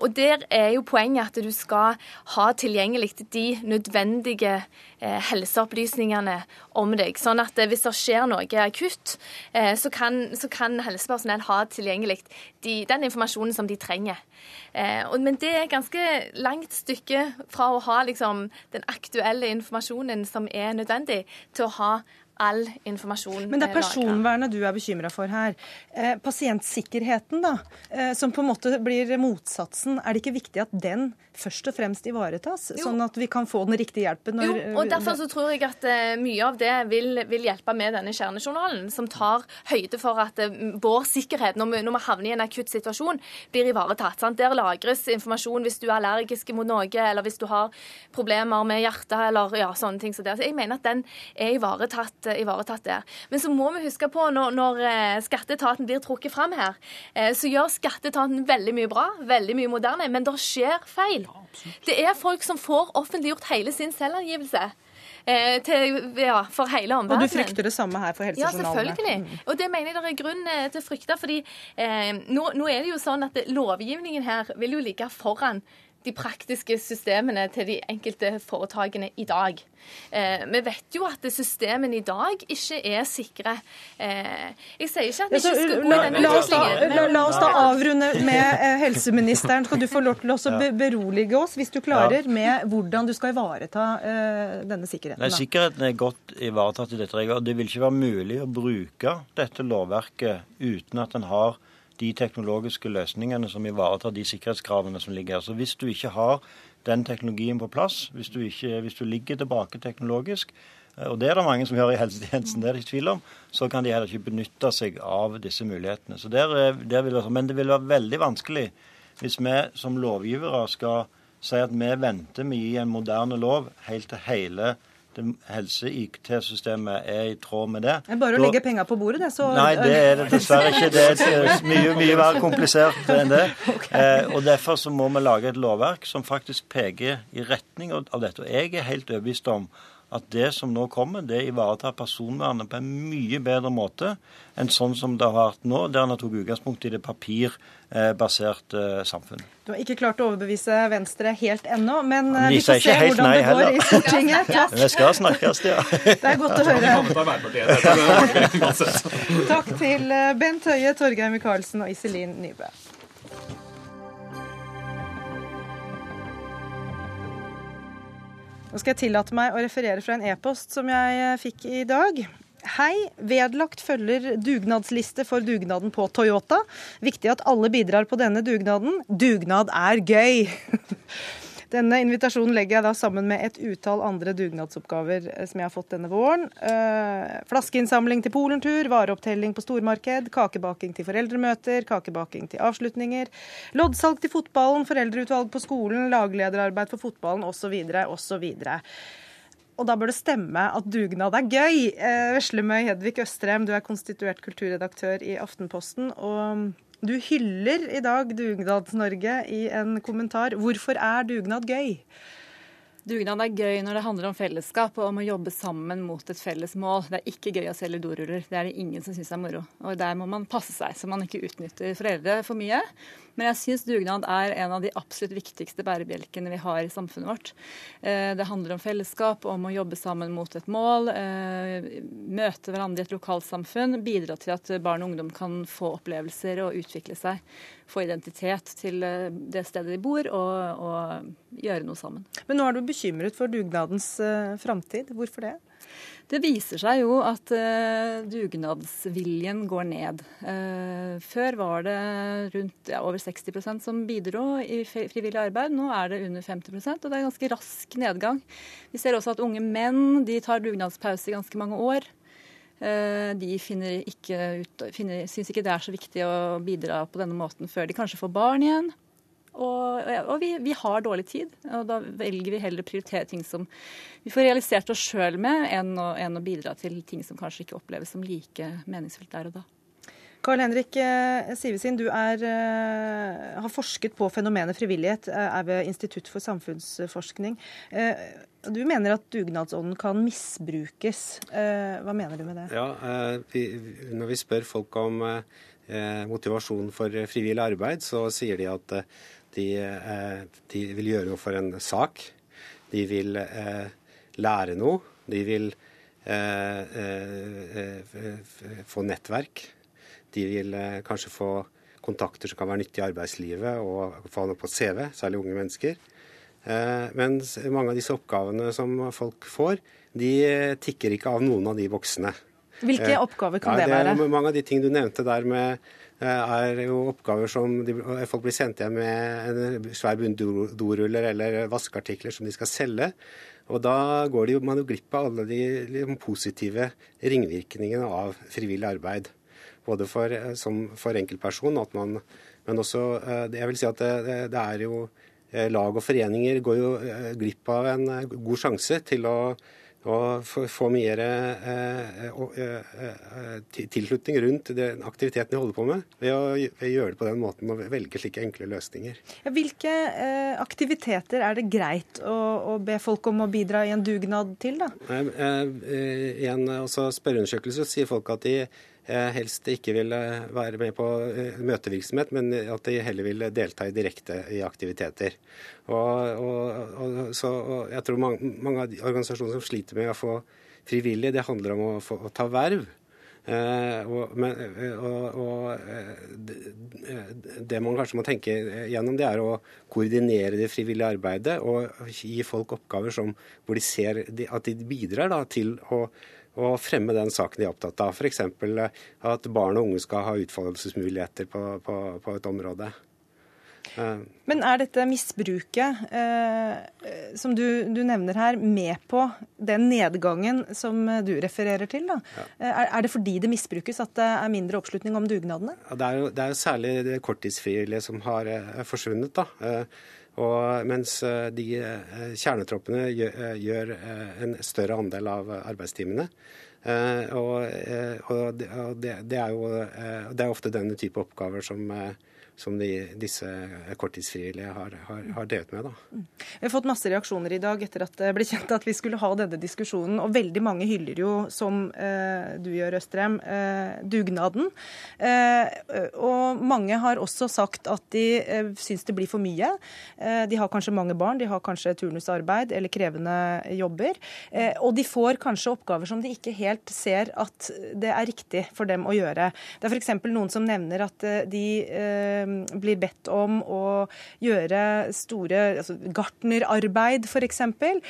Og der er jo poenget at du skal ha tilgjengelig de nødvendige helseopplysningene om deg. Sånn at hvis det skjer noe akutt, Eh, så kan, så kan helsepersonell ha tilgjengelig de, den informasjonen som de trenger. Eh, men det er et ganske langt stykke fra å ha liksom, den aktuelle informasjonen som er nødvendig, til å ha all informasjon Men det er personvernet du er bekymra for her. Eh, pasientsikkerheten, da, eh, som på en måte blir motsatsen. Er det ikke viktig at den først og fremst ivaretas, Jo. sånn at vi kan få den riktige hjelpen? Jo, og derfor så tror jeg at eh, mye av det vil, vil hjelpe med denne kjernejournalen, som tar høyde for at eh, vår sikkerhet når vi, når vi havner i en akutt situasjon, blir ivaretatt. Sant? Der lagres informasjon hvis du er allergisk mot noe, eller hvis du har problemer med hjertet, eller ja, sånne ting. det. Så jeg mener at den er ivaretatt, eh, ivaretatt der. Men så må vi huske på, når, når eh, skatteetaten blir trukket fram her, eh, så gjør skatteetaten veldig mye bra, veldig mye moderne, men det skjer feil. Det er folk som får offentliggjort hele sin selvangivelse. Eh, til, ja, for hele omverdenen. og du frykter det samme her for helsejournalene? Ja, selvfølgelig. Og det mener jeg det er grunn til å frykte. fordi eh, nå, nå er det jo sånn at lovgivningen her vil jo ligge foran de praktiske systemene til de enkelte foretakene i dag. Eh, vi vet jo at systemene i dag ikke er sikre. Eh, jeg sier ikke at vi ikke skal gå i den utviklingen. la, la oss da avrunde med eh, helseministeren. Skal du få lov til å også berolige oss, hvis du klarer, med hvordan du skal ivareta eh, denne sikkerheten? Nei. Sikkerheten er godt ivaretatt i dette regelverket. Det vil ikke være mulig å bruke dette lovverket uten at en har de teknologiske løsningene som ivaretar de sikkerhetskravene som ligger her. Så Hvis du ikke har den teknologien på plass, hvis du, ikke, hvis du ligger tilbake teknologisk, eh, og det er det mange som gjør i helsetjenesten, det er det ikke tvil om, så kan de heller ikke benytte seg av disse mulighetene. Der, er- der det, Men det vil være veldig vanskelig hvis vi som lovgivere skal si at vi venter med å gi en moderne lov helt til hele det helse-IKT-systemet er i tråd med det. Det er bare å Da- legge penger på bordet, det. Så, Nei, det er det dessverre ikke. Det er eh, mye, mye mer komplisert enn det. Eh, og Derfor så må vi lage et lovverk som faktisk peker i retning av av dette. Og jeg er helt overbevist om at det som nå kommer, det ivaretar personvernet på en mye bedre måte enn sånn som det har vært nå, der en har tatt utgangspunkt i det papirbaserte samfunnet. Du har ikke klart å overbevise Venstre helt ennå, men ja, vi de får se ikke helt hvordan nei det går heller. i Stortinget. Takk. Vi skal snakkes, ja. Det er godt å høre. Takk til eh, Bent Høie, Torgeir Micaelsen og Iselin Nybø. Nå skal jeg tillate meg å referere fra en e-post som jeg eh, fikk i dag. Hei. Vedlagt følger dugnadsliste for dugnaden på Toyota. Viktig at alle bidrar på denne dugnaden. Dugnad er gøy! Denne invitasjonen legger jeg da sammen med et utall andre dugnadsoppgaver eh, som jeg har fått denne våren. Eh, flaskeinnsamling til polentur, vareopptelling på stormarked, kakebaking til foreldremøter, kakebaking til avslutninger, loddsalg til fotballen, foreldreutvalg på skolen, laglederarbeid for fotballen osv. osv. Og da bør det stemme at dugnad er gøy. Eh, Veslemøy Hedvig Østrem, du er konstituert kulturredaktør i Aftenposten. og du hyller i dag Dugnads-Norge i en kommentar. Hvorfor er dugnad gøy? Dugnad er gøy når det handler om fellesskap og om å jobbe sammen mot et felles mål. Det er ikke gøy å selge doruller. Det er det ingen som syns er moro. Og der må man passe seg så man ikke utnytter foreldre for mye. Men jeg syns dugnad er en av de absolutt viktigste bærebjelkene vi har i samfunnet vårt. Eh, Det handler om fellesskap, om å jobbe sammen mot et mål, eh, møte hverandre i et lokalsamfunn, bidra til at barn og ungdom kan få opplevelser og utvikle seg, få identitet til eh, det stedet de bor, og, og gjøre noe sammen. Men nå er du bekymret for dugnadens framtid. Hvorfor det? Det viser seg jo at eh, dugnadsviljen går ned. Eh, før var det rundt ja, over 60% som bidro i frivillig arbeid. Nå er det under 50% og det er ganske rask nedgang. Vi ser også at unge menn de tar dugnadspause i ganske mange år. Eh, De finner ikke ut, finner, syns ikke det er så viktig å bidra på denne måten før de kanskje får barn igjen. Og, og vi, vi har dårlig tid, og da velger vi heller å prioritere ting som vi får realisert oss sjøl med, enn å, enn å bidra til ting som kanskje ikke oppleves som like meningsfullt der og da. Karl Henrik eh, Sivesin, du er, eh, har forsket på fenomenet frivillighet, eh, er ved Institutt for samfunnsforskning. Du mener at dugnadsånden kan misbrukes. Eh, Hva mener du med det? Ja, eh, vi, Når vi spør folk om eh, motivasjon for frivillig arbeid, så sier de at de, eh, de vil gjøre noe for en sak. De vil eh, lære noe. De vil eh, få nettverk. De vil kanskje få kontakter som kan være nyttige i arbeidslivet, og få noe på CV, særlig unge mennesker. Eh, mens mange av disse oppgavene som folk får, de tikker ikke av noen av de voksne. Hvilke oppgaver kan ja, det være? Mange av de ting du nevnte der med er jo oppgaver som de, folk blir sendt hjem med en svær bunn doruller eller vaskeartikler som de skal selge. Og da går jo- man jo glipp av alle de de positive ringvirkningene av frivillig arbeid. Både for, eh, som, for enkeltperson, man, men også eh, Jeg vil si at det, det, er jo eh, Lag og foreninger går jo eh, glipp av en eh, god sjanse til å og få, mer eh, eh, eh, tilslutning rundt den aktiviteten de holder på med, ved å, gjøre det på den måten og velge slike enkle løsninger. Hvilke eh, aktiviteter er det greit å, be folk om å bidra i en dugnad til, da? I en spørreundersøkelse sier folk at de helst ikke vil eh, være med på eh, møtevirksomhet, men at de heller vil delta i direkte i aktiviteter. Og, og, og, så, og jeg tror mange, mange av de organisasjonene som sliter med å få frivillige, det handler om å, få, å ta verv. Eh, og, men, eh, og, og det, man kanskje må tenke gjennom, det er å koordinere det frivillige arbeidet og gi folk oppgaver som, hvor de ser at de bidrar da, til å, å fremme den saken de er opptatt av. F.eks. at barn og unge skal ha utfoldelsesmuligheter på, på, på et område. Eh, Men er dette misbruket eh, som du, du nevner her, med på den nedgangen som du refererer til? da? Ja. Er, er det fordi det misbrukes at det er mindre oppslutning om dugnadene? Ja, Det er jo, det er jo særlig det korttidsfrivillige som har eh, forsvunnet. da. Eh, og mens eh, de eh, kjernetroppene eh, gjør en større andel av arbeidstimene. Og det, er jo det er ofte denne type oppgaver som, som de, disse korttidsfrivillige har, har, har drevet med. da. Vi har fått masse reaksjoner i dag etter at det ble kjent at vi skulle ha denne diskusjonen. Og veldig mange hyller jo, som eh, du gjør, Østrem, eh, dugnaden. Eh, og mange har også sagt at de eh, syns det blir for mye. Eh, de har kanskje mange barn, de har kanskje turnusarbeid eller krevende jobber. Eh, og de får kanskje oppgaver som de ikke helt ser at det er riktig for dem å gjøre. Det er f.eks. noen som nevner at eh, de blir bedt om å gjøre store altså gartnerarbeid, f.eks. eksempel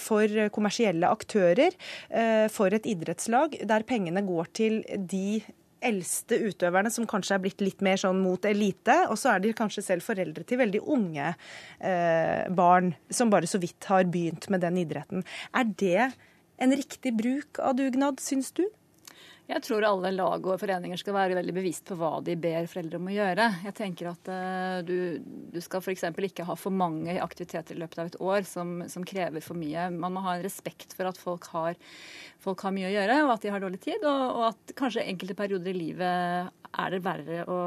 for kommersielle aktører, eh, for et idrettslag, der pengene går til de eldste utøverne som kanskje er blitt litt mer sånn mot elite, og så er de kanskje selv foreldre til veldig unge eh, barn som bare så vidt har begynt med den idretten. Er det en riktig bruk av dugnad, syns du? Jeg tror alle lag og foreninger skal være veldig bevisst på hva de ber foreldre om å gjøre. Jeg tenker at uh, du, du skal f.eks. ikke ha for mange aktiviteter i løpet av et år som, som, krever for mye. Man må ha en respekt for at folk har, folk har mye å gjøre, og at de har dårlig tid. Og, og at kanskje enkelte perioder i livet er det verre å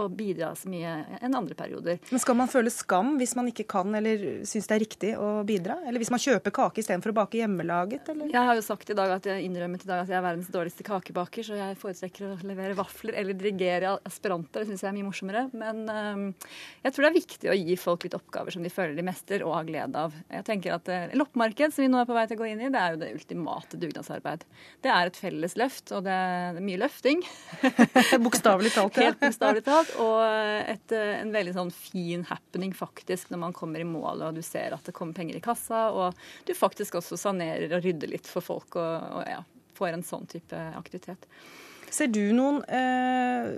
å bidra så mye enn andre perioder. Men Skal man føle skam hvis man ikke kan eller syns det er riktig å bidra? Eller hvis man kjøper kake istedenfor å bake hjemmelaget? Eller? Jeg har jo sagt i dag at jeg innrømmet i dag at jeg er verdens dårligste kakebaker, så jeg foretrekker å levere vafler eller dirigere aspiranter. Det syns jeg er mye morsommere. Men um, jeg tror det er viktig å gi folk litt oppgaver som de føler de mester og har glede av. Jeg tenker at uh, Loppemarked, som vi nå er på vei til å gå inn i, det er jo det ultimate dugnadsarbeid. Det er et felles løft, og det er mye løfting. Bokstavelig talt, ja. Helt bokstavelig talt og et, en veldig sånn fin happening faktisk når man kommer i mål og du ser at det kommer penger i kassa, og du faktisk også sanerer og rydder litt for folk og, og ja, får en sånn type aktivitet. Ser du noen eh,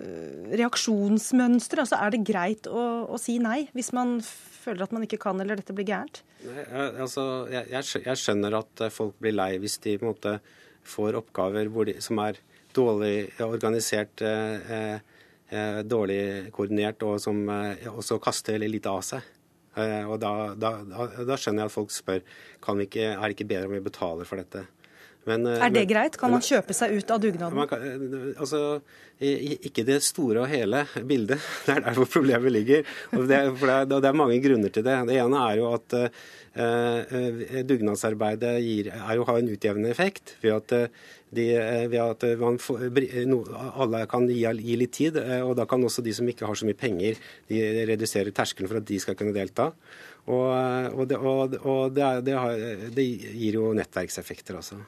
reaksjonsmønstre? Altså, er det greit å, å, si nei hvis man føler at man ikke kan eller dette blir gærent? Nei, altså, jeg, jeg, skjønner at folk blir lei hvis de på en måte får oppgaver de, som er dårlig organisert. Eh, dårlig koordinert, og som også kaster litt av seg. Og da, da, da, skjønner jeg at folk spør kan vi ikke, er det ikke bedre om vi betaler for dette. Men, er det men, greit? Kan man kjøpe seg ut av dugnaden? Kan, altså, ikke det store og hele bildet. Det er der hvor problemet ligger. Og det, for det, er, det er mange grunner til det. Det ene er jo at uh, dugnadsarbeidet gir, er jo, har en utjevnende effekt ved at, de, ved at får, no, alle kan gi, gi, litt tid. Og da kan også de som ikke har så mye penger, de redusere terskelen for at de skal kunne delta. Og, og, det, og, og det, det, har, det, gir jo nettverkseffekter også.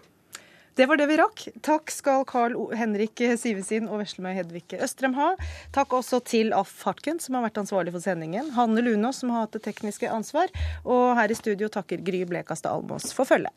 Det var det vi rakk. Takk skal Carl Henrik Sivesin og Veslemøy Hedvige Østrem ha. Takk også til Alf Hartken, som har vært ansvarlig for sendingen. Hanne Lunås, som har hatt det tekniske ansvar. Og her i studio takker Gry Blekastad Almås for følget.